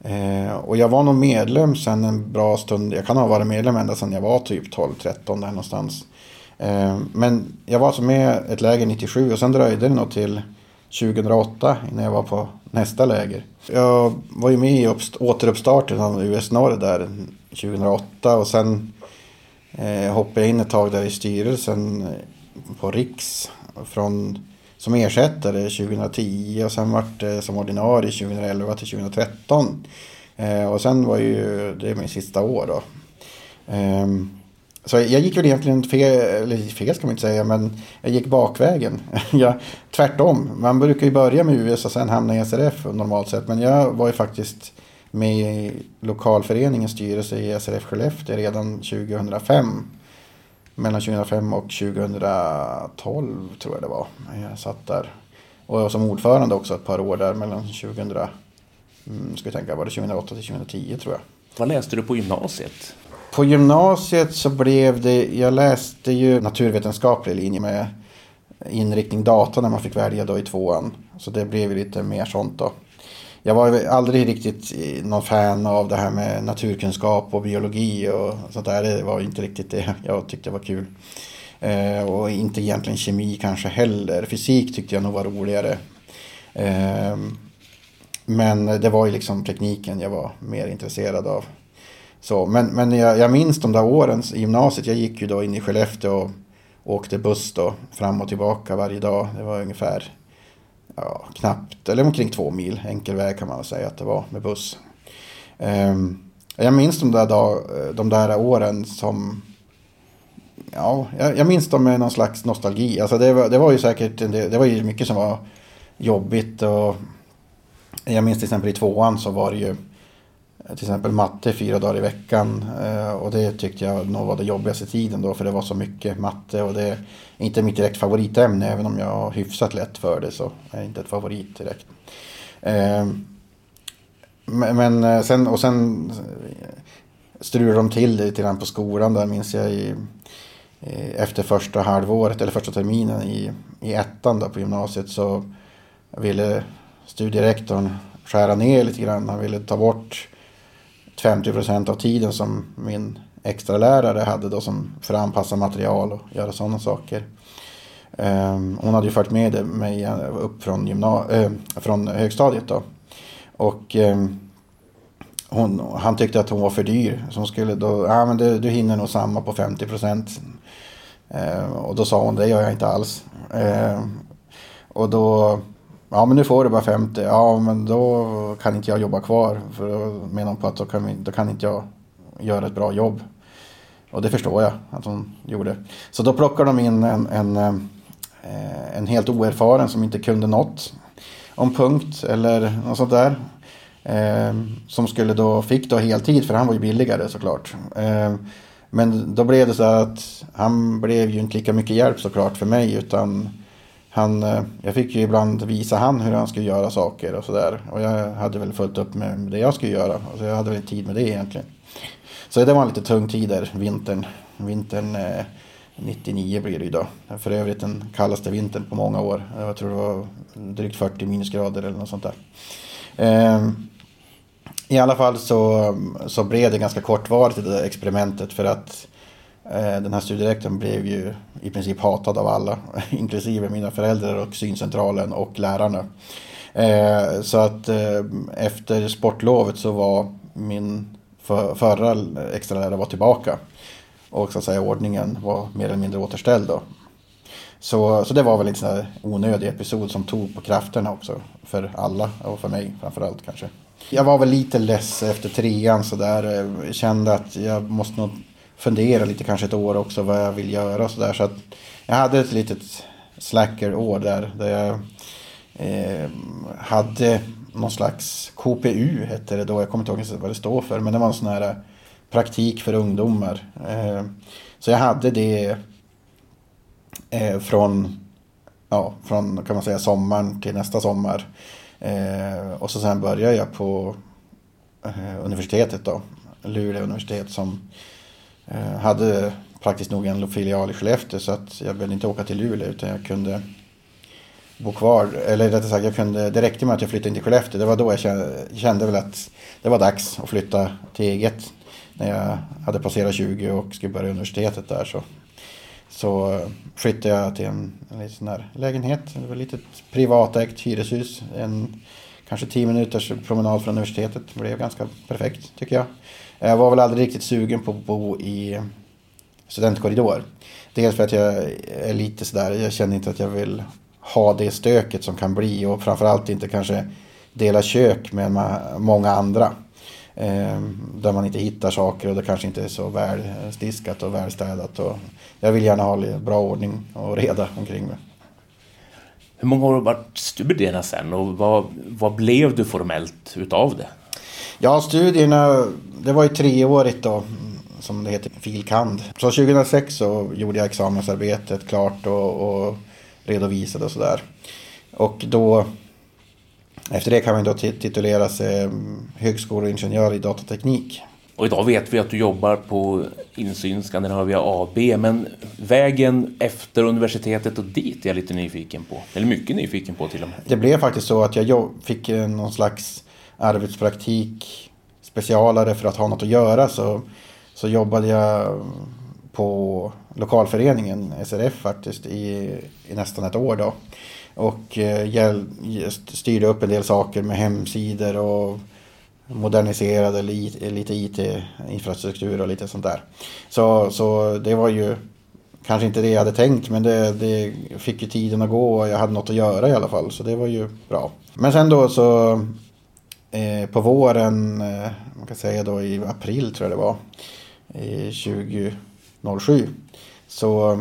[SPEAKER 7] Eh, och jag var nog medlem sen en bra stund. Jag kan ha varit medlem ända sedan jag var typ 12-13 där någonstans. Eh, men jag var alltså med ett läger 97 och sen dröjde det nog till 2008 innan jag var på nästa läger. Jag var ju med i återuppstarten av US Norr där 2008 och sen eh, hoppade jag in ett tag där i styrelsen eh, på Riks från, som ersättare 2010 och sen vart det som ordinarie 2011 till 2013. Eh, och sen var ju det min sista år då. Eh, så jag gick väl egentligen fel, eller fel ska man inte säga, men jag gick bakvägen. jag, tvärtom, man brukar ju börja med US och sen hamna i SRF normalt sett. Men jag var ju faktiskt med i lokalföreningens styrelse i SRF Skellefteå redan 2005. Mellan 2005 och 2012 tror jag det var. Jag satt där. Och jag var som ordförande också ett par år där mellan 2000, mm, ska jag tänka, var det 2008 till 2010 tror jag.
[SPEAKER 2] Vad läste du på gymnasiet?
[SPEAKER 7] På gymnasiet så blev det, jag läste ju naturvetenskaplig linje med inriktning data när man fick välja då i tvåan. Så det blev lite mer sånt då jag var aldrig riktigt någon fan av det här med naturkunskap och biologi och sånt där. Det var inte riktigt det jag tyckte var kul. Eh, och inte egentligen kemi kanske heller. Fysik tyckte jag nog var roligare. Eh, men det var ju liksom tekniken jag var mer intresserad av. Så, men men jag, jag minns de där åren i gymnasiet. Jag gick ju då in i Skellefteå och åkte buss då fram och tillbaka varje dag. Det var ungefär ja, knappt, eller omkring två mil enkel väg kan man säga att det var med buss. Um, jag minns de där, dag, de där åren som... Ja, jag, jag minns dem med någon slags nostalgi. Alltså det, var, det var ju säkert det, det var ju mycket som var jobbigt. Och jag minns till exempel i tvåan så var det ju till exempel matte fyra dagar i veckan. Eh, och det tyckte jag nog var det jobbigaste tiden då för det var så mycket matte. Och det är inte mitt direkt favoritämne även om jag har hyfsat lätt för det så är det inte ett favorit direkt. Eh, men eh, sen, och sen strulade de till det lite grann på skolan där minns jag i, efter första halvåret eller första terminen i, i ettan då på gymnasiet så ville studierektorn skära ner lite grann. Han ville ta bort 50 procent av tiden som min extra lärare hade då som för att anpassa material och göra sådana saker. Ehm, hon hade ju fört med mig upp från, gymna- äh, från högstadiet då. Och ehm, hon, han tyckte att hon var för dyr. Så hon skulle då, ja men du, du hinner nog samma på 50 procent. Uh, och då sa hon, det gör jag inte alls. Uh, och då Ja men nu får du bara 50. Ja men då kan inte jag jobba kvar. För då menar hon på att då kan, vi, då kan inte jag göra ett bra jobb. Och det förstår jag att hon gjorde. Så då plockar de in en, en, eh, en helt oerfaren som inte kunde något om punkt eller något sånt där. Eh, som skulle då, fick då heltid för han var ju billigare såklart. Eh, men då blev det så att han blev ju inte lika mycket hjälp såklart för mig utan han, eh, jag fick ju ibland visa han hur han skulle göra saker och sådär. Och jag hade väl fullt upp med det jag skulle göra. Så jag hade väl inte tid med det egentligen. Så det var en lite tung tid där, vintern. Vintern eh, 99 blir det ju då. För övrigt den kallaste vintern på många år. Jag tror det var drygt 40 minusgrader eller något sånt där. Eh, I alla fall så, så blev det ganska kortvarigt det där experimentet för att Eh, den här studierektorn blev ju i princip hatad av alla, inklusive mina föräldrar och syncentralen och lärarna. Eh, så att eh, efter sportlovet så var min förra extra lärare var tillbaka. Och så att säga ordningen var mer eller mindre återställd då. Så, så det var väl en sån här onödig episod som tog på krafterna också. För alla och för mig framförallt kanske. Jag var väl lite less efter trean sådär. Kände att jag måste nog fundera lite kanske ett år också vad jag vill göra och sådär. Så att jag hade ett litet slacker-år där. Där jag eh, hade någon slags KPU hette det då. Jag kommer inte ihåg vad det står för. Men det var en sån här eh, praktik för ungdomar. Eh, så jag hade det eh, från, ja, från kan man säga sommaren till nästa sommar. Eh, och så sen började jag på eh, universitetet då. Luleå universitet som Eh, hade praktiskt nog en filial i Skellefteå så att jag behövde inte åka till Luleå utan jag kunde bo kvar. Eller rättare sagt, jag kunde, det räckte med att jag flyttade in till Skellefteå. Det var då jag kände, kände väl att det var dags att flytta till eget när jag hade passerat 20 och skulle börja universitetet där så, så flyttade jag till en, en liten sån här lägenhet. Det var ett litet privatägt hyreshus. En, kanske 10 minuters promenad från universitetet. Det blev ganska perfekt tycker jag. Jag var väl aldrig riktigt sugen på att bo i studentkorridor. Dels för att jag är lite sådär, jag känner inte att jag vill ha det stöket som kan bli och framförallt inte kanske dela kök med många andra. Eh, där man inte hittar saker och det kanske inte är så välstiskat och välstädat. Och jag vill gärna ha bra ordning och reda omkring mig.
[SPEAKER 2] Hur många år har du varit studierna sen och vad, vad blev du formellt utav det?
[SPEAKER 7] Ja, studierna, det var ju treårigt då, som det heter, filkand. Så 2006 så gjorde jag examensarbetet klart och, och redovisade och sådär. Och då efter det kan man då titulera sig högskoleingenjör i datateknik.
[SPEAKER 2] Och idag vet vi att du jobbar på Insyn Skandinavia AB, men vägen efter universitetet och dit är jag lite nyfiken på. Eller mycket nyfiken på till och med.
[SPEAKER 7] Det blev faktiskt så att jag fick någon slags arbetspraktik specialare för att ha något att göra. Så, så jobbade jag på lokalföreningen SRF faktiskt i, i nästan ett år då. Och eh, styrde upp en del saker med hemsidor och moderniserade lite IT-infrastruktur och lite sånt där. Så, så det var ju kanske inte det jag hade tänkt men det, det fick ju tiden att gå och jag hade något att göra i alla fall. Så det var ju bra. Men sen då så eh, på våren, eh, man kan säga då i april tror jag det var, 2007. Så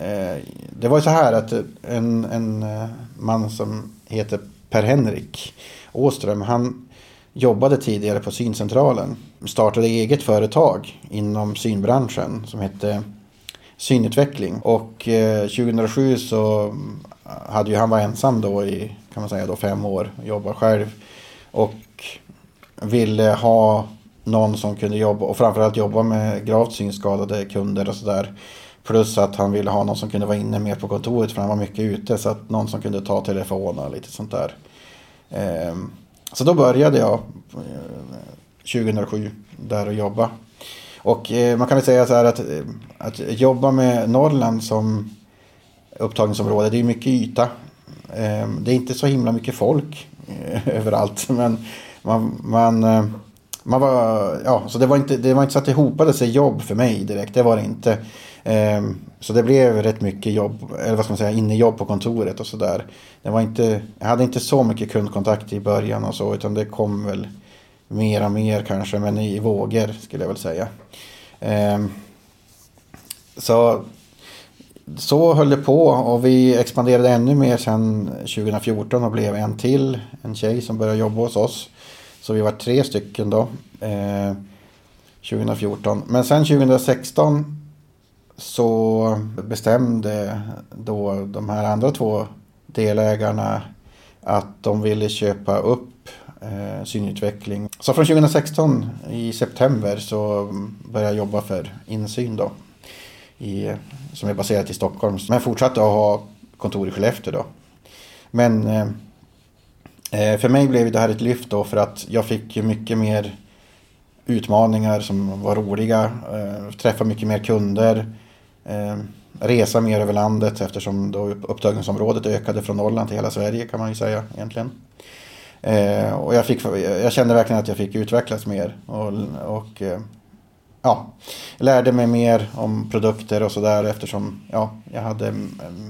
[SPEAKER 7] eh, det var ju så här att eh, en, en eh, man som heter Per-Henrik Åström, han jobbade tidigare på syncentralen. Startade eget företag inom synbranschen som hette Synutveckling. Och 2007 så hade ju han var ensam då i kan man säga då fem år. Jobbade själv. Och ville ha någon som kunde jobba och framförallt jobba med gravt synskadade kunder och sådär. Plus att han ville ha någon som kunde vara inne mer på kontoret för han var mycket ute. Så att någon som kunde ta telefonen och lite sånt där. Ehm, så då började jag eh, 2007 där och jobba. Och eh, man kan väl säga så här att, eh, att jobba med Norrland som upptagningsområde, det är mycket yta. Ehm, det är inte så himla mycket folk överallt. Men man, man, eh, man var, ja, så det var, inte, det var inte så att det hopade sig jobb för mig direkt. Det var det inte. Ehm, så det blev rätt mycket jobb, eller vad ska man säga, innejobb på kontoret och sådär. jag hade inte så mycket kundkontakt i början och så, utan det kom väl mer och mer kanske, men i vågor skulle jag väl säga. Ehm, så, så höll det på och vi expanderade ännu mer sen 2014 och blev en till, en tjej som började jobba hos oss. Så vi var tre stycken då. Eh, 2014. Men sen 2016 så bestämde då de här andra två delägarna att de ville köpa upp eh, synutveckling. Så från 2016 i september så började jag jobba för Insyn då. I, som är baserat i Stockholm. Men fortsatte att ha kontor i Skellefteå då. Men eh, eh för mig blev det här ett lyft då för att jag fick ju mycket mer utmaningar som var roliga. Eh, träffa mycket mer kunder. Eh, resa mer över landet eftersom då upptagningsområdet ökade från Norrland till hela Sverige kan man ju säga egentligen. Eh, och jag, fick, jag kände verkligen att jag fick utvecklas mer. Och, och eh, ja, lärde mig mer om produkter och sådär eftersom ja, jag hade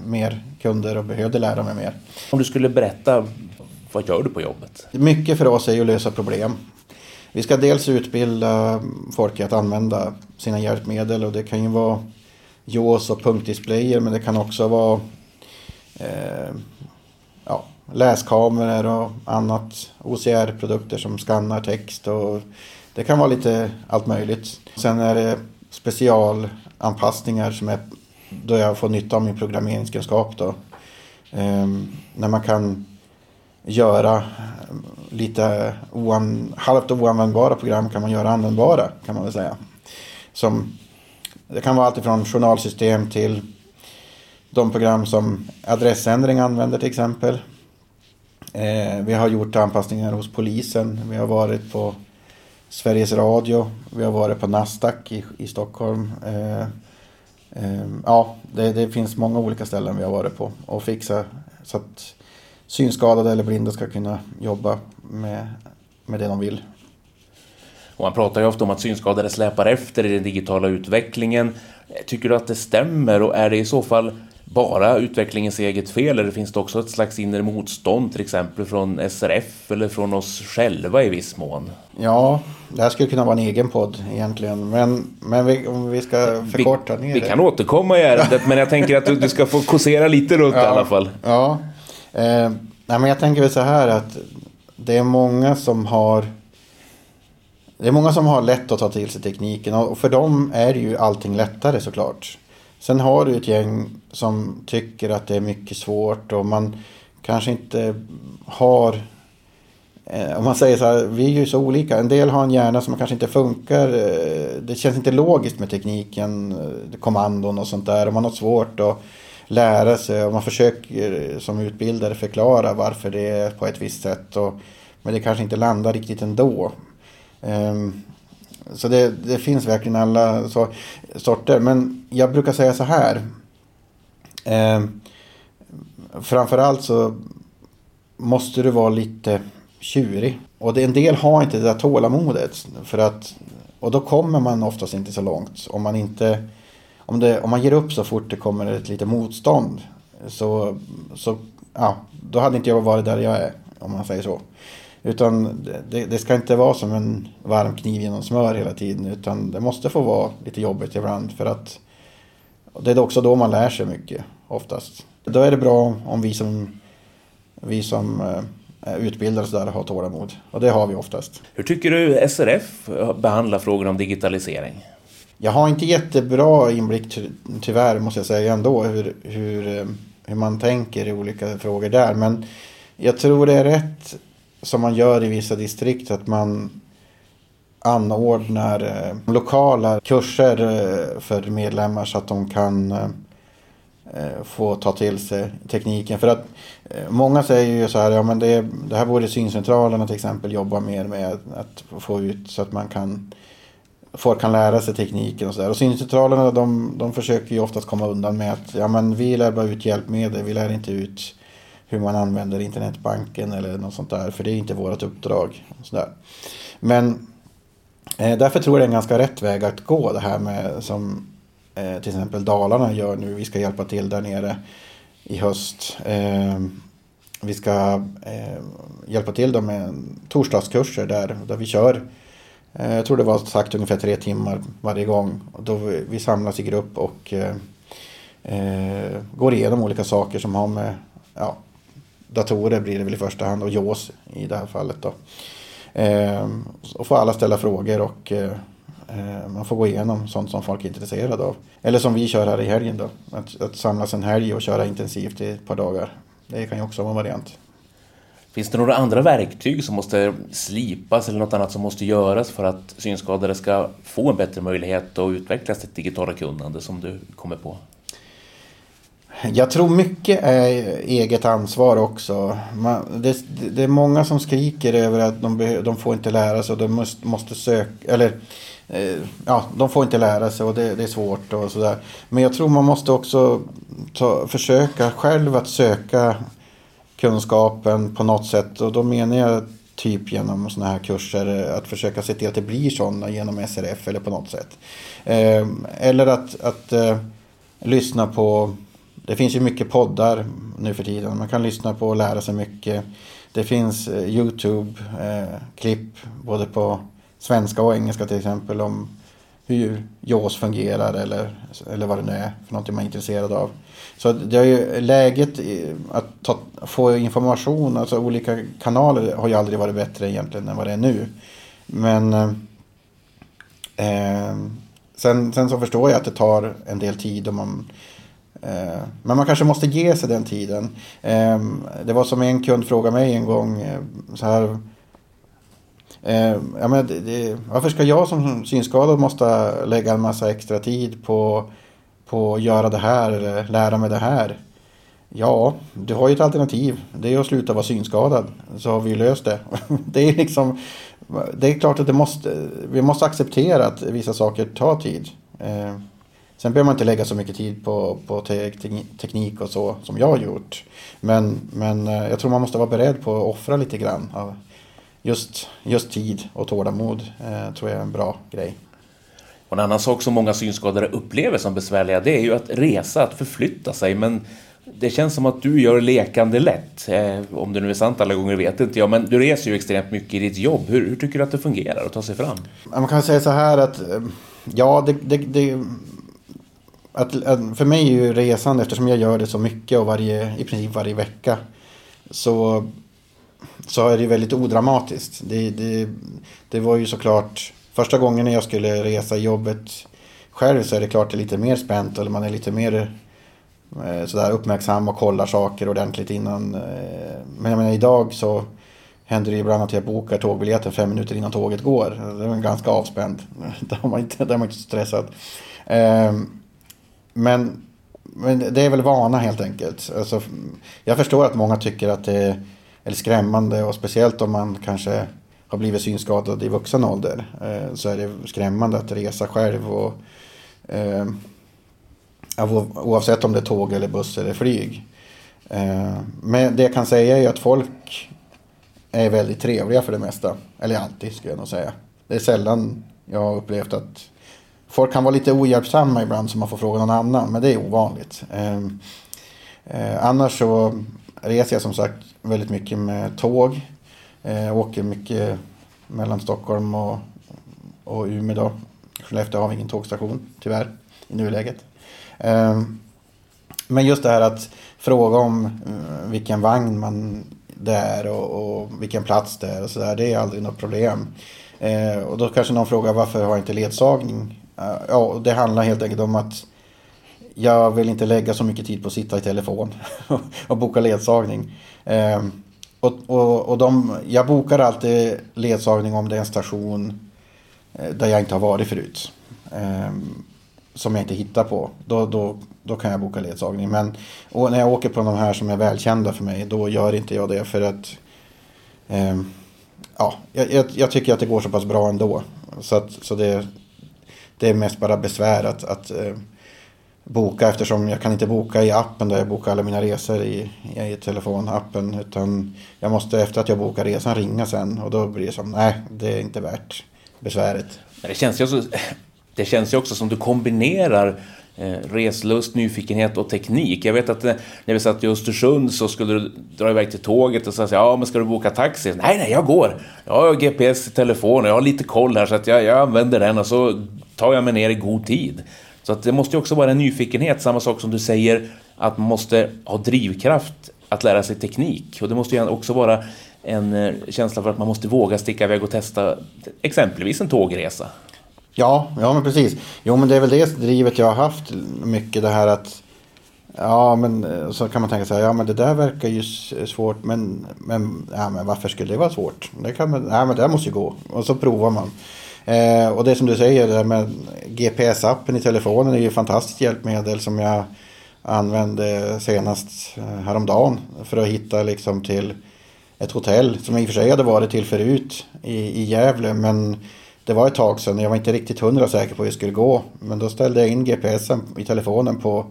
[SPEAKER 7] mer kunder och behövde lära mig mer.
[SPEAKER 2] Om du skulle berätta, vad gör du på jobbet?
[SPEAKER 7] Mycket för oss är ju att lösa problem. Vi ska dels utbilda folk i att använda sina hjälpmedel och det kan ju vara JAWS och punktdisplayer men det kan också vara eh, ja, läskameror och annat. OCR-produkter som skannar text och det kan vara lite allt möjligt. Sen är det specialanpassningar som är då jag får nytta av min programmeringskunskap då. Ehm, när man kan göra lite oan, halvt oanvändbara program kan man göra användbara kan man väl säga. Som, det kan vara alltifrån journalsystem till de program som adressändring använder till exempel. Eh, vi har gjort anpassningar hos polisen. Vi har varit på Sveriges Radio. Vi har varit på Nasdaq i, i Stockholm. Eh, eh, ja, det, det, finns många olika ställen vi har varit på och fixa så att synskadade eller blinda ska kunna jobba med, med det de vill.
[SPEAKER 2] Och man pratar ju ofta om att synskadade släpar efter i den digitala utvecklingen. Tycker du att det stämmer och är det i så fall bara utvecklingens eget fel eller finns det också ett slags inre motstånd till exempel från SRF eller från oss själva i viss mån?
[SPEAKER 7] Ja, det här skulle kunna vara en egen podd egentligen. Men, men vi, om vi ska förkorta
[SPEAKER 2] vi, ner det. Vi kan återkomma i ärendet men jag tänker att du, du ska få kåsera lite runt ja, i alla fall.
[SPEAKER 7] Ja, eh, nej, men jag tänker väl så här att det är många som har det är många som har lätt att ta till sig tekniken och för dem är ju allting lättare såklart. Sen har du ett gäng som tycker att det är mycket svårt och man kanske inte har eh, om man säger så här, vi är ju så olika. En del har en hjärna som kanske inte funkar. Eh, det känns inte logiskt med tekniken, eh, kommandon och sånt där. Och man har svårt att lära sig och man försöker som utbildare förklara varför det är på ett visst sätt. Och, men det kanske inte landar riktigt ändå. Um, så det, det, finns verkligen alla så, sorter. Men jag brukar säga så här. Eh, framförallt så måste du vara lite tjurig. Och det, en del har inte det där tålamodet. För att, och då kommer man oftast inte så långt. Om man, inte, om, det, om man ger upp så fort det kommer ett litet motstånd. Så, så ja, då hade inte jag varit där jag är. Om man säger så. Utan det, det, ska inte vara som en varm kniv genom smör hela tiden. Utan det måste få vara lite jobbigt ibland. För att det är också då man lär sig mycket oftast. Då är det bra om vi som, vi som eh, utbildar oss där har tålamod. Och det har vi oftast.
[SPEAKER 2] Hur tycker du SRF behandlar frågor om digitalisering?
[SPEAKER 7] Jag har inte jättebra inblick tyvärr måste jag säga ändå hur, hur, eh, hur man tänker i olika frågor där. Men jag tror det är rätt som man gör i vissa distrikt att man anordnar eh, lokala kurser eh, för medlemmar så att de kan eh, eh få ta till sig tekniken. För att eh, många säger ju så här, ja men det, det här borde syncentralerna till exempel jobba mer med att få ut så att man kan folk kan lära sig tekniken och sådär. Och syncentralerna de, de försöker ju oftast komma undan med att ja men vi lär bara ut hjälpmedel, vi lär inte ut hur man använder internetbanken eller något sånt där. För det är inte vårt uppdrag. sådär. Men eh, därför tror jag det är en ganska rätt väg att gå det här med som eh, till exempel Dalarna gör nu. Vi ska hjälpa till där nere i höst. Eh, vi ska eh, hjälpa till dem med torsdagskurser där, där vi kör eh, jag tror det var sagt ungefär tre timmar varje gång. Då vi, samlas i grupp och eh, eh, går igenom olika saker som har med ja, datorer blir det väl i första hand och JAWS i det här fallet. Då. Eh, och får alla ställa frågor och eh, eh, man får gå igenom sånt som folk är intresserade av. Eller som vi kör här i helgen då. Att, att samlas en helg och köra intensivt i ett par dagar. Det kan ju också vara en variant.
[SPEAKER 2] Finns det några andra verktyg som måste slipas eller något annat som måste göras för att synskadade ska få en bättre möjlighet att utveckla sitt digitala kunnande som du kommer på?
[SPEAKER 7] Jag tror mycket är eget ansvar också. Man, det, det, är många som skriker över att de, be, de får inte lära sig och de måste, måste söka, eller eh, ja, de får inte lära sig och det, det är svårt och sådär. Men jag tror man måste också ta, försöka själv att söka kunskapen på något sätt. Och då menar jag typ genom sådana här kurser eh, att försöka se till att det blir sådana genom SRF eller på något sätt. Eh, eller att, att eh, lyssna på det finns ju mycket poddar nu för tiden. Man kan lyssna på och lära sig mycket. Det finns eh, YouTube-klipp eh, både på svenska och engelska till exempel om hur JAWS fungerar eller, eller vad det nu är för någonting man är intresserad av. Så det är ju läget att ta, få information, alltså olika kanaler har ju aldrig varit bättre egentligen än vad det är nu. Men eh, eh sen, sen så förstår jag att det tar en del tid om man Eh, men man kanske måste ge sig den tiden. Ehm, det var som en kund frågade mig en gång eh, så här. Ehm, ja, men det, det, varför ska jag som synskadad måste lägga en massa extra tid på, på att göra det här eller lära mig det här? Ja, du har ju ett alternativ. Det är att sluta vara synskadad. Så har vi löst det. Det är liksom... Det är klart att det måste, vi måste acceptera att vissa saker tar tid. Ehm, Sen behöver man inte lägga så mycket tid på, på te teknik och så som jag har gjort. Men, men eh, jag tror man måste vara beredd på att offra lite grann. Av just, just tid och tålamod eh, tror jag är en bra grej.
[SPEAKER 2] Och en annan sak som många synskadade upplever som besvärliga det är ju att resa, att förflytta sig. Men det känns som att du gör lekande lätt. Eh, om det nu är sant alla gånger vet inte jag. Men du reser ju extremt mycket i ditt jobb. Hur, hur tycker du att det fungerar att ta sig fram?
[SPEAKER 7] Man kan säga så här att eh, ja, det, det, det att, att, för mig är ju resan, eftersom jag gör det så mycket och varje, i princip varje vecka. Så, så är det väldigt odramatiskt. Det, det, det var ju såklart första gången när jag skulle resa i jobbet själv så är det klart det är lite mer spänt eller man är lite mer eh, sådär uppmärksam och kollar saker ordentligt innan. Eh, men jag menar idag så händer det ibland att jag bokar tågbiljetten fem minuter innan tåget går. Det är ganska avspänd. Där är man inte, där är man inte stressad. Eh, men, men det är väl vana helt enkelt. Alltså, jag förstår att många tycker att det är skrämmande och speciellt om man kanske har blivit synskadad i vuxen ålder. Eh, så är det skrämmande att resa själv. Och, eh, oavsett om det är tåg eller buss eller flyg. Eh, men det jag kan säga är att folk är väldigt trevliga för det mesta. Eller alltid skulle jag nog säga. Det är sällan jag har upplevt att Folk kan vara lite ohjälpsamma ibland så man får fråga någon annan. Men det är ovanligt. Ehm, eh, annars så reser jag som sagt väldigt mycket med tåg. Jag åker mycket mellan Stockholm och, och Umeå då. Skellefteå har vi ingen tågstation tyvärr i nuläget. Ehm, men just det här att fråga om eh, vilken vagn man det är och, och vilken plats det är och sådär. Det är aldrig något problem. Och då kanske någon frågar varför har jag inte ledsagning? Eh, ja, det handlar helt enkelt om att jag vill inte lägga så mycket tid på att sitta i telefon och boka ledsagning. Ehm, och, och, och de, jag bokar alltid ledsagning om det är en station eh, där jag inte har varit förut. Ehm, som jag inte hittar på. Då, då, då kan jag boka ledsagning. Men när jag åker på de här som är välkända för mig, då gör inte jag det. För att ehm, ja, jag, jag, tycker att det går så pass bra ändå. Så, att, så det, det är mest bara besvär att, att eh, boka eftersom jag kan inte boka i appen där jag bokar alla mina resor i, i telefonappen. Utan jag måste efter att jag bokar resan ringa sen och då blir det som nej, det är inte värt besväret.
[SPEAKER 2] Det känns ju också, det känns ju också som du kombinerar eh, reslust, nyfikenhet och teknik. Jag vet att eh, när vi satt i Östersund så skulle du dra iväg till tåget och säga ja men ska du boka taxi? Nej, nej, jag går. Jag har GPS i telefonen, jag har lite koll här så att jag, jag använder den och så tar jag mig ner i god tid. Så att det måste ju också vara en nyfikenhet, samma sak som du säger att man måste ha drivkraft att lära sig teknik. Och det måste ju också vara en eh, känsla för att man måste våga sticka iväg och testa exempelvis en tågresa.
[SPEAKER 7] Ja, ja men precis. Jo men det är väl det drivet jag har haft mycket det här att Ja men eh, så kan man tänka sig, ja men det där verkar ju eh, svårt men, men, ja, men varför skulle det vara svårt? Det kan man, ja men det måste ju gå. Och så provar man. Eh, och det som du säger, det med GPS-appen i telefonen är ju ett fantastiskt hjälpmedel som jag använde senast eh, häromdagen för att hitta liksom till ett hotell som jag i och för sig hade varit till förut i, i Gävle men det var ett tag sedan. Jag var inte riktigt hundra säker på hur det skulle gå. Men då ställde jag in GPSen i telefonen på,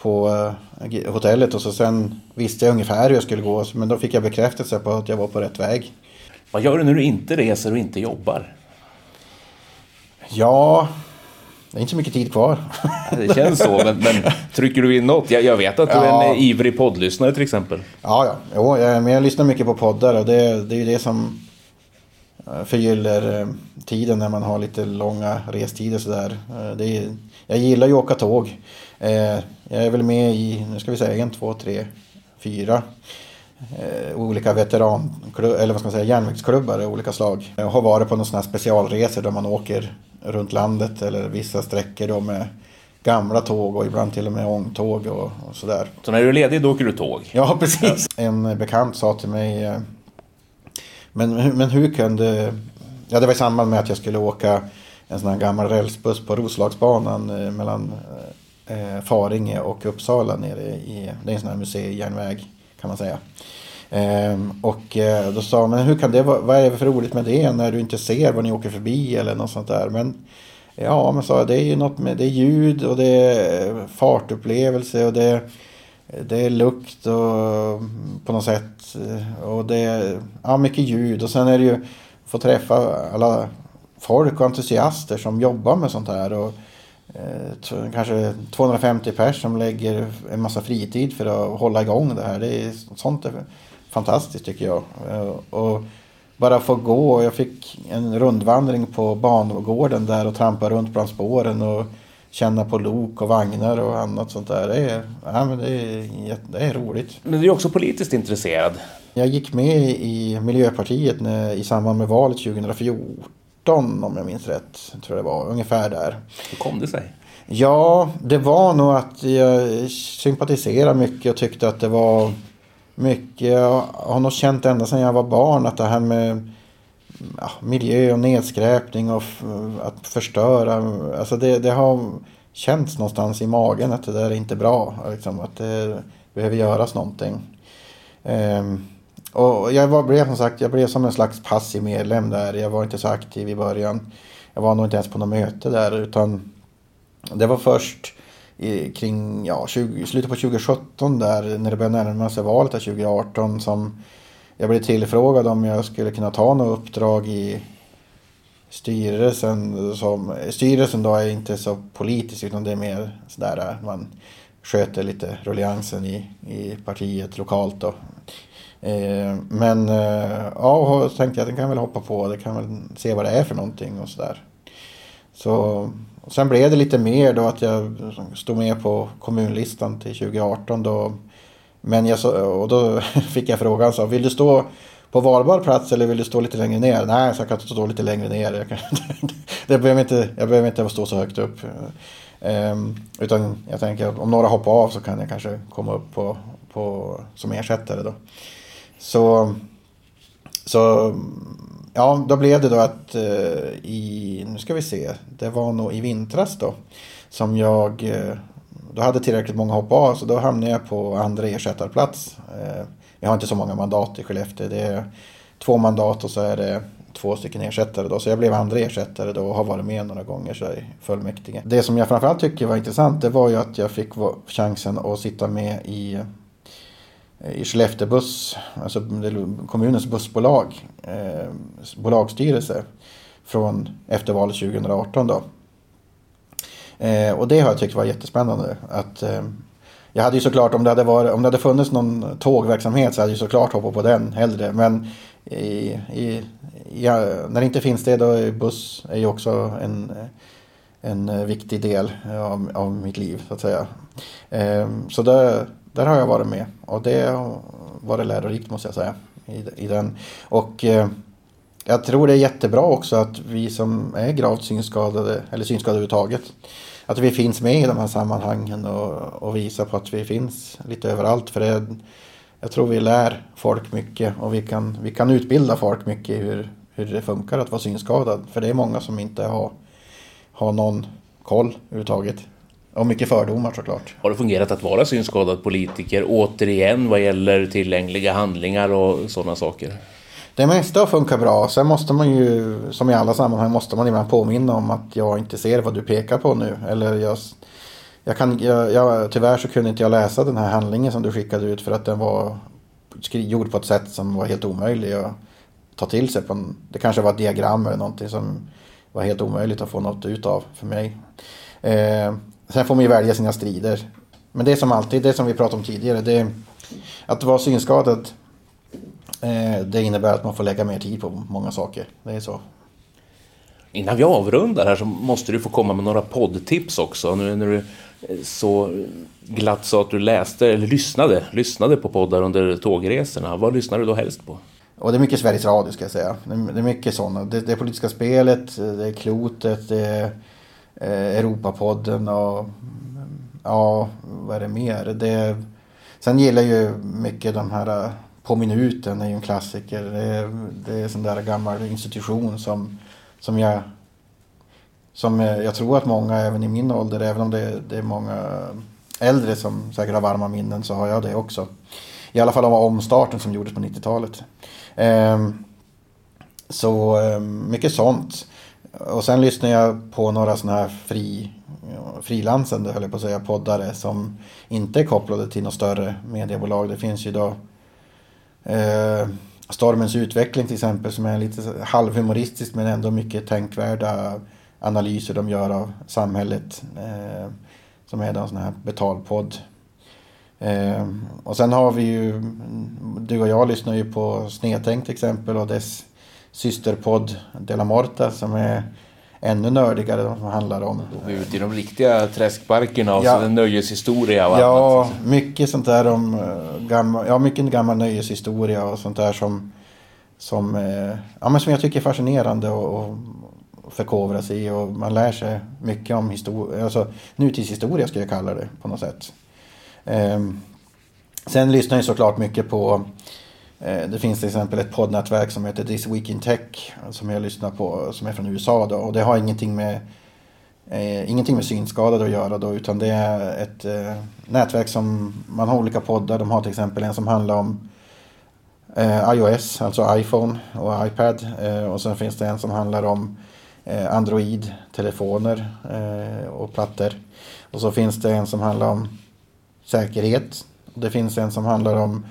[SPEAKER 7] på uh, hotellet och så sen visste jag ungefär hur jag skulle gå. Men då fick jag bekräftelse på att jag var på rätt väg.
[SPEAKER 2] Vad gör du när du inte reser och inte jobbar?
[SPEAKER 7] Ja, det är inte så mycket tid kvar.
[SPEAKER 2] Det känns så, men, men trycker du in något? Jag, jag vet att du ja. är en ivrig poddlyssnare till exempel.
[SPEAKER 7] Ja, ja. Jo, jag, men jag lyssnar mycket på poddar och det, det är ju det som eh, förgyller eh, tiden när man har lite långa restider sådär. Eh, det är, jag gillar ju att åka tåg. Jag är väl med i, nu ska vi säga, en, två, tre, fyra olika veteran eller vad ska man säga, järnvägsklubbar av olika slag. Jag har varit på några sådana specialresor där man åker runt landet eller vissa sträckor då med gamla tåg och ibland till och med ångtåg och, och sådär.
[SPEAKER 2] Så när du är ledig då åker du tåg?
[SPEAKER 7] Ja, precis. En bekant sa till mig eh, men, men hur kunde... Ja, det var i samband med att jag skulle åka en sån här gammal rälsbuss på Roslagsbanan eh, mellan eh, Faringe och Uppsala nere i... Det är en sån här museijärnväg kan man säga. Ehm, och eh, då sa man, hur kan det vara, vad är det för roligt med det när du inte ser vad ni åker förbi eller något sånt där. Men ja, men sa jag, det är ju något med, det är ljud och det är fartupplevelse och det, det är lukt och på något sätt. Och det är ja, mycket ljud och sen är det ju få träffa alla folk och entusiaster som jobbar med sånt här. Och, kanske 250 pers som lägger en massa fritid för att hålla igång det här. Det är sånt är fantastiskt tycker jag. Eh, och bara få gå. Jag fick en rundvandring på bangården där och trampa runt bland spåren och känna på lok och vagnar och annat sånt där. Det är, ja, men det är, det är roligt.
[SPEAKER 2] Men du är också politiskt intresserad.
[SPEAKER 7] Jag gick med i Miljöpartiet när, i samband med valet 2014 om jag minns rätt. Tror jag det var, ungefär där.
[SPEAKER 2] Hur kom det sig?
[SPEAKER 7] Ja, det var nog att jag sympatiserade mycket och tyckte att det var mycket. Jag har nog känt ända sedan jag var barn att det här med ja, miljö och nedskräpning och att förstöra. Alltså det, det har känts någonstans i magen att det där är inte bra. Liksom, att det behöver göras någonting. Um, och jag var, blev som sagt jag blev som en slags passiv medlem där. Jag var inte så aktiv i början. Jag var nog inte ens på något möte där utan det var först i, kring ja, 20, slutet på 2017 där när det började närma sig valet 2018 som jag blev tillfrågad om jag skulle kunna ta något uppdrag i styrelsen. Som, styrelsen då är inte så politisk utan det är mer sådär att man sköter lite ruljangsen i, i partiet lokalt då. Eh, men eh, ja, och tänkte jag att den kan väl hoppa på, det kan väl se vad det är för någonting och sådär. Så sen blev det lite mer då att jag stod med på kommunlistan till 2018 då. Men jag och då fick jag frågan så vill du stå på valbar plats eller vill du stå lite längre ner? Nej, så jag kan stå lite längre ner. Jag, kan, det behöver inte, jag behöver inte stå så högt upp. Um, utan jag tänker att om några hoppar av så kan jag kanske komma upp på, på, som ersättare då. Så, så Ja, då blev det då att eh, i, nu ska vi se, det var nog i vintras då. Som jag, eh, då hade tillräckligt många hopp av så då hamnade jag på andra ersättarplats. Eh, jag har inte så många mandat i Skellefteå. Det är två mandat och så är det två stycken ersättare då. Så jag blev andra ersättare då och har varit med några gånger så i fullmäktige. Det som jag framförallt tycker var intressant det var ju att jag fick chansen att sitta med i i Skellefteå buss, alltså kommunens bussbolag, eh, bolagsstyrelse från efter valet 2018 då. Eh, och det har jag tyckt var jättespännande. Att, eh, jag hade ju såklart, om det hade, varit, om det hade funnits någon tågverksamhet så hade jag såklart hoppat på den hellre. Men i, i, ja, när det inte finns det då är buss är ju också en, en viktig del av, av mitt liv så att säga. Eh, så det, där har jag varit med och det har varit lärorikt måste jag säga. I, i den. Och eh, jag tror det är jättebra också att vi som är gravt synskadade, eller synskadade överhuvudtaget, att vi finns med i de här sammanhangen och, och visar på att vi finns lite överallt. För det, jag tror vi lär folk mycket och vi kan, vi kan utbilda folk mycket i hur, hur det funkar att vara synskadad. För det är många som inte har, har någon koll överhuvudtaget. Och mycket fördomar såklart.
[SPEAKER 2] Har det fungerat att vara synskadad politiker återigen vad gäller tillgängliga handlingar och sådana saker?
[SPEAKER 7] Det mesta har funkat bra. Sen måste man ju, som i alla sammanhang, måste man ibland påminna om att jag inte ser vad du pekar på nu. Eller jag, jag kan, jag, jag, tyvärr så kunde inte jag läsa den här handlingen som du skickade ut för att den var gjord på ett sätt som var helt omöjlig att ta till sig. På en, det kanske var ett diagram eller någonting som var helt omöjligt att få något ut av för mig. Eh, sen får man ju välja sina strider. Men det är som alltid, det som vi pratade om tidigare, det att vara synskadad Eh, det innebär att man får lägga mer tid på många saker. Det är så.
[SPEAKER 2] Innan vi avrundar här så måste du få komma med några poddtips också. Nu när du eh, så glatt sa att du läste, eller lyssnade, lyssnade på poddar under tågresorna. Vad lyssnar du då helst på?
[SPEAKER 7] Och det är mycket Sveriges Radio ska jag säga. Det är mycket sådana. Det, det är Politiska spelet, det är Klotet, det är eh, Europapodden och ja, vad är det mer? Det, sen gillar jag ju mycket de här eh, på minuten är ju en klassiker. Det är, det är en sån där gammal institution som, som jag som eh, jag tror att många även i min ålder, även om det, det är många äldre som säkert har varma minnen så har jag det också. I alla fall av omstarten som gjordes på 90-talet. Eh, så eh, mycket sånt. Och sen lyssnar jag på några sådana här fri, frilansande, höll jag på att säga, poddare som inte är kopplade till något större mediebolag. Det finns ju då Eh, Stormens utveckling till exempel som är lite halvhumoristisk men ändå mycket tänkvärda analyser de gör av samhället. Eh, som är en sån här betalpodd. Eh, och sen har vi ju, du och jag lyssnar ju på Snedtänk till exempel och dess systerpodd Dela Morta som är ännu nördigare som handlar om.
[SPEAKER 2] Vi ute i de riktiga träskparkerna och ja. så nöjeshistoria och
[SPEAKER 7] Ja, annat. mycket sånt där om eh, gammal, ja mycket gammal nöjeshistoria och sånt där som, som, eh, ja, men som jag tycker är fascinerande och, och förkovra sig i och man lär sig mycket om historia, alltså nutidshistoria ska jag kalla det på något sätt. Um, sen lyssnar jag såklart mycket på Eh, det finns till exempel ett poddnätverk som heter This Week in Tech som jag lyssnar på som är från USA då och det har ingenting med eh, ingenting med synskadade att göra då utan det är ett eh, nätverk som man har olika poddar. De har till exempel en som handlar om eh, iOS, alltså iPhone och iPad eh, och sen finns det en som handlar om eh, Android, telefoner eh, och plattor. Och så finns det en som handlar om säkerhet. Det finns en som handlar om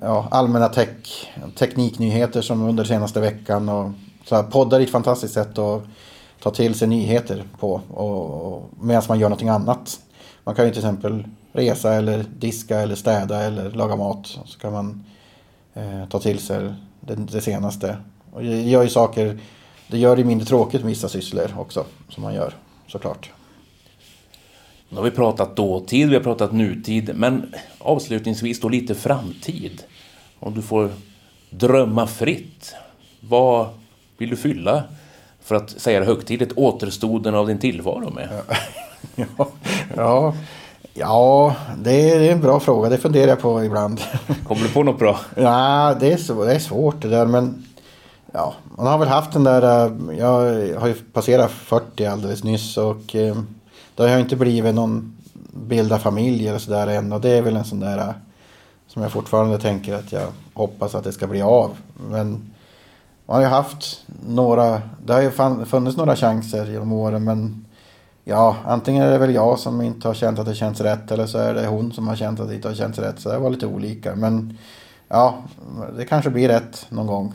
[SPEAKER 7] ja, allmänna tech, tekniknyheter som under senaste veckan. Och, så här, poddar är ett fantastiskt sätt att ta till sig nyheter på och, och, medan man gör någonting annat. Man kan ju till exempel resa eller diska eller städa eller laga mat. Så kan man eh, ta till sig det, det senaste. Och det gör ju saker, det gör det mindre tråkigt med vissa sysslor också som man gör såklart.
[SPEAKER 2] Nu har vi pratat dåtid, vi har pratat nutid, men avslutningsvis då lite framtid. Om du får drömma fritt, vad vill du fylla, för att säga det högtidligt, återstoden av din tillvaro med?
[SPEAKER 7] Ja, ja, ja det, är, en bra fråga. Det funderar jag på ibland.
[SPEAKER 2] Kommer du på något bra?
[SPEAKER 7] Ja, det är, så, det är svårt det där, men ja, man har väl haft den där... Eh, jag har ju passerat 40 alldeles nyss och eh, det har inte blivit någon bilda familj eller sådär än och det är väl en sån där äh, som jag fortfarande tänker att jag hoppas att det ska bli av. Men man har ju haft några, det har ju funnits några chanser genom åren men ja, antingen är det väl jag som inte har känt att det känns rätt eller så är det hon som har känt att det inte har känts rätt. Så det var lite olika. Men ja, det kanske blir rätt någon gång.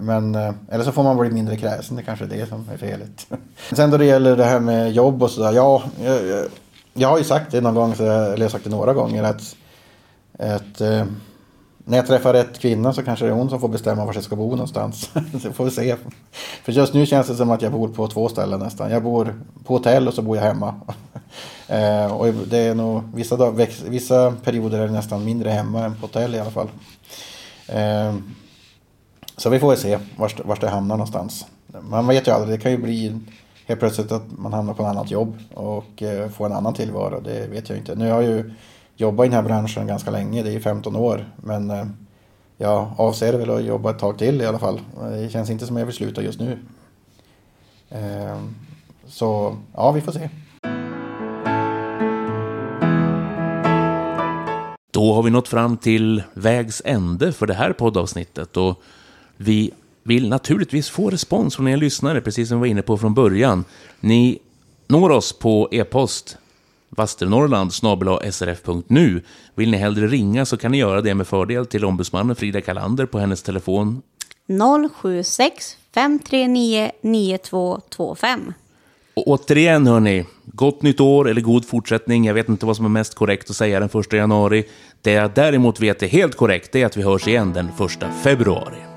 [SPEAKER 7] Men, eh, eller så får man bli mindre kräsen, det kanske är det som är felet. Sen då det gäller det här med jobb och sådär, ja, jag, jag, har ju sagt det någon gång, eller jag har sagt det några gånger, att, att eh, när jag träffar rätt kvinna så kanske det är hon som får bestämma var jag ska bo någonstans. så får vi se. För just nu känns det som att jag bor på två ställen nästan. Jag bor på hotell och så bor jag hemma. eh, och det är nog, vissa, dag, vissa perioder är det nästan mindre hemma än på hotell i alla fall. Eh, så vi får väl se vart, vart det hamnar någonstans. Man vet ju aldrig, det kan ju bli helt plötsligt att man hamnar på ett annat jobb och eh, får en annan tillvaro. Det vet jag inte. Nu har jag ju jobbat i den här branschen ganska länge, det är 15 år. Men eh, jag avser väl att jobba ett tag till i alla fall. Det känns inte som jag vill sluta just nu. Eh, så ja, vi får se.
[SPEAKER 2] Då har vi nått fram till vägs ände för det här poddavsnittet och vi vill naturligtvis få respons från er lyssnare, precis som vi var inne på från början. Ni når oss på e-post vasternorrland srf.nu. Vill ni hellre ringa så kan ni göra det med fördel till ombudsmannen Frida Kalander på hennes telefon
[SPEAKER 3] 076 539 9225.
[SPEAKER 2] Och återigen hörni, gott nytt år eller god fortsättning. Jag vet inte vad som är mest korrekt att säga den första januari. Det jag däremot vet är helt korrekt är att vi hörs igen den första februari.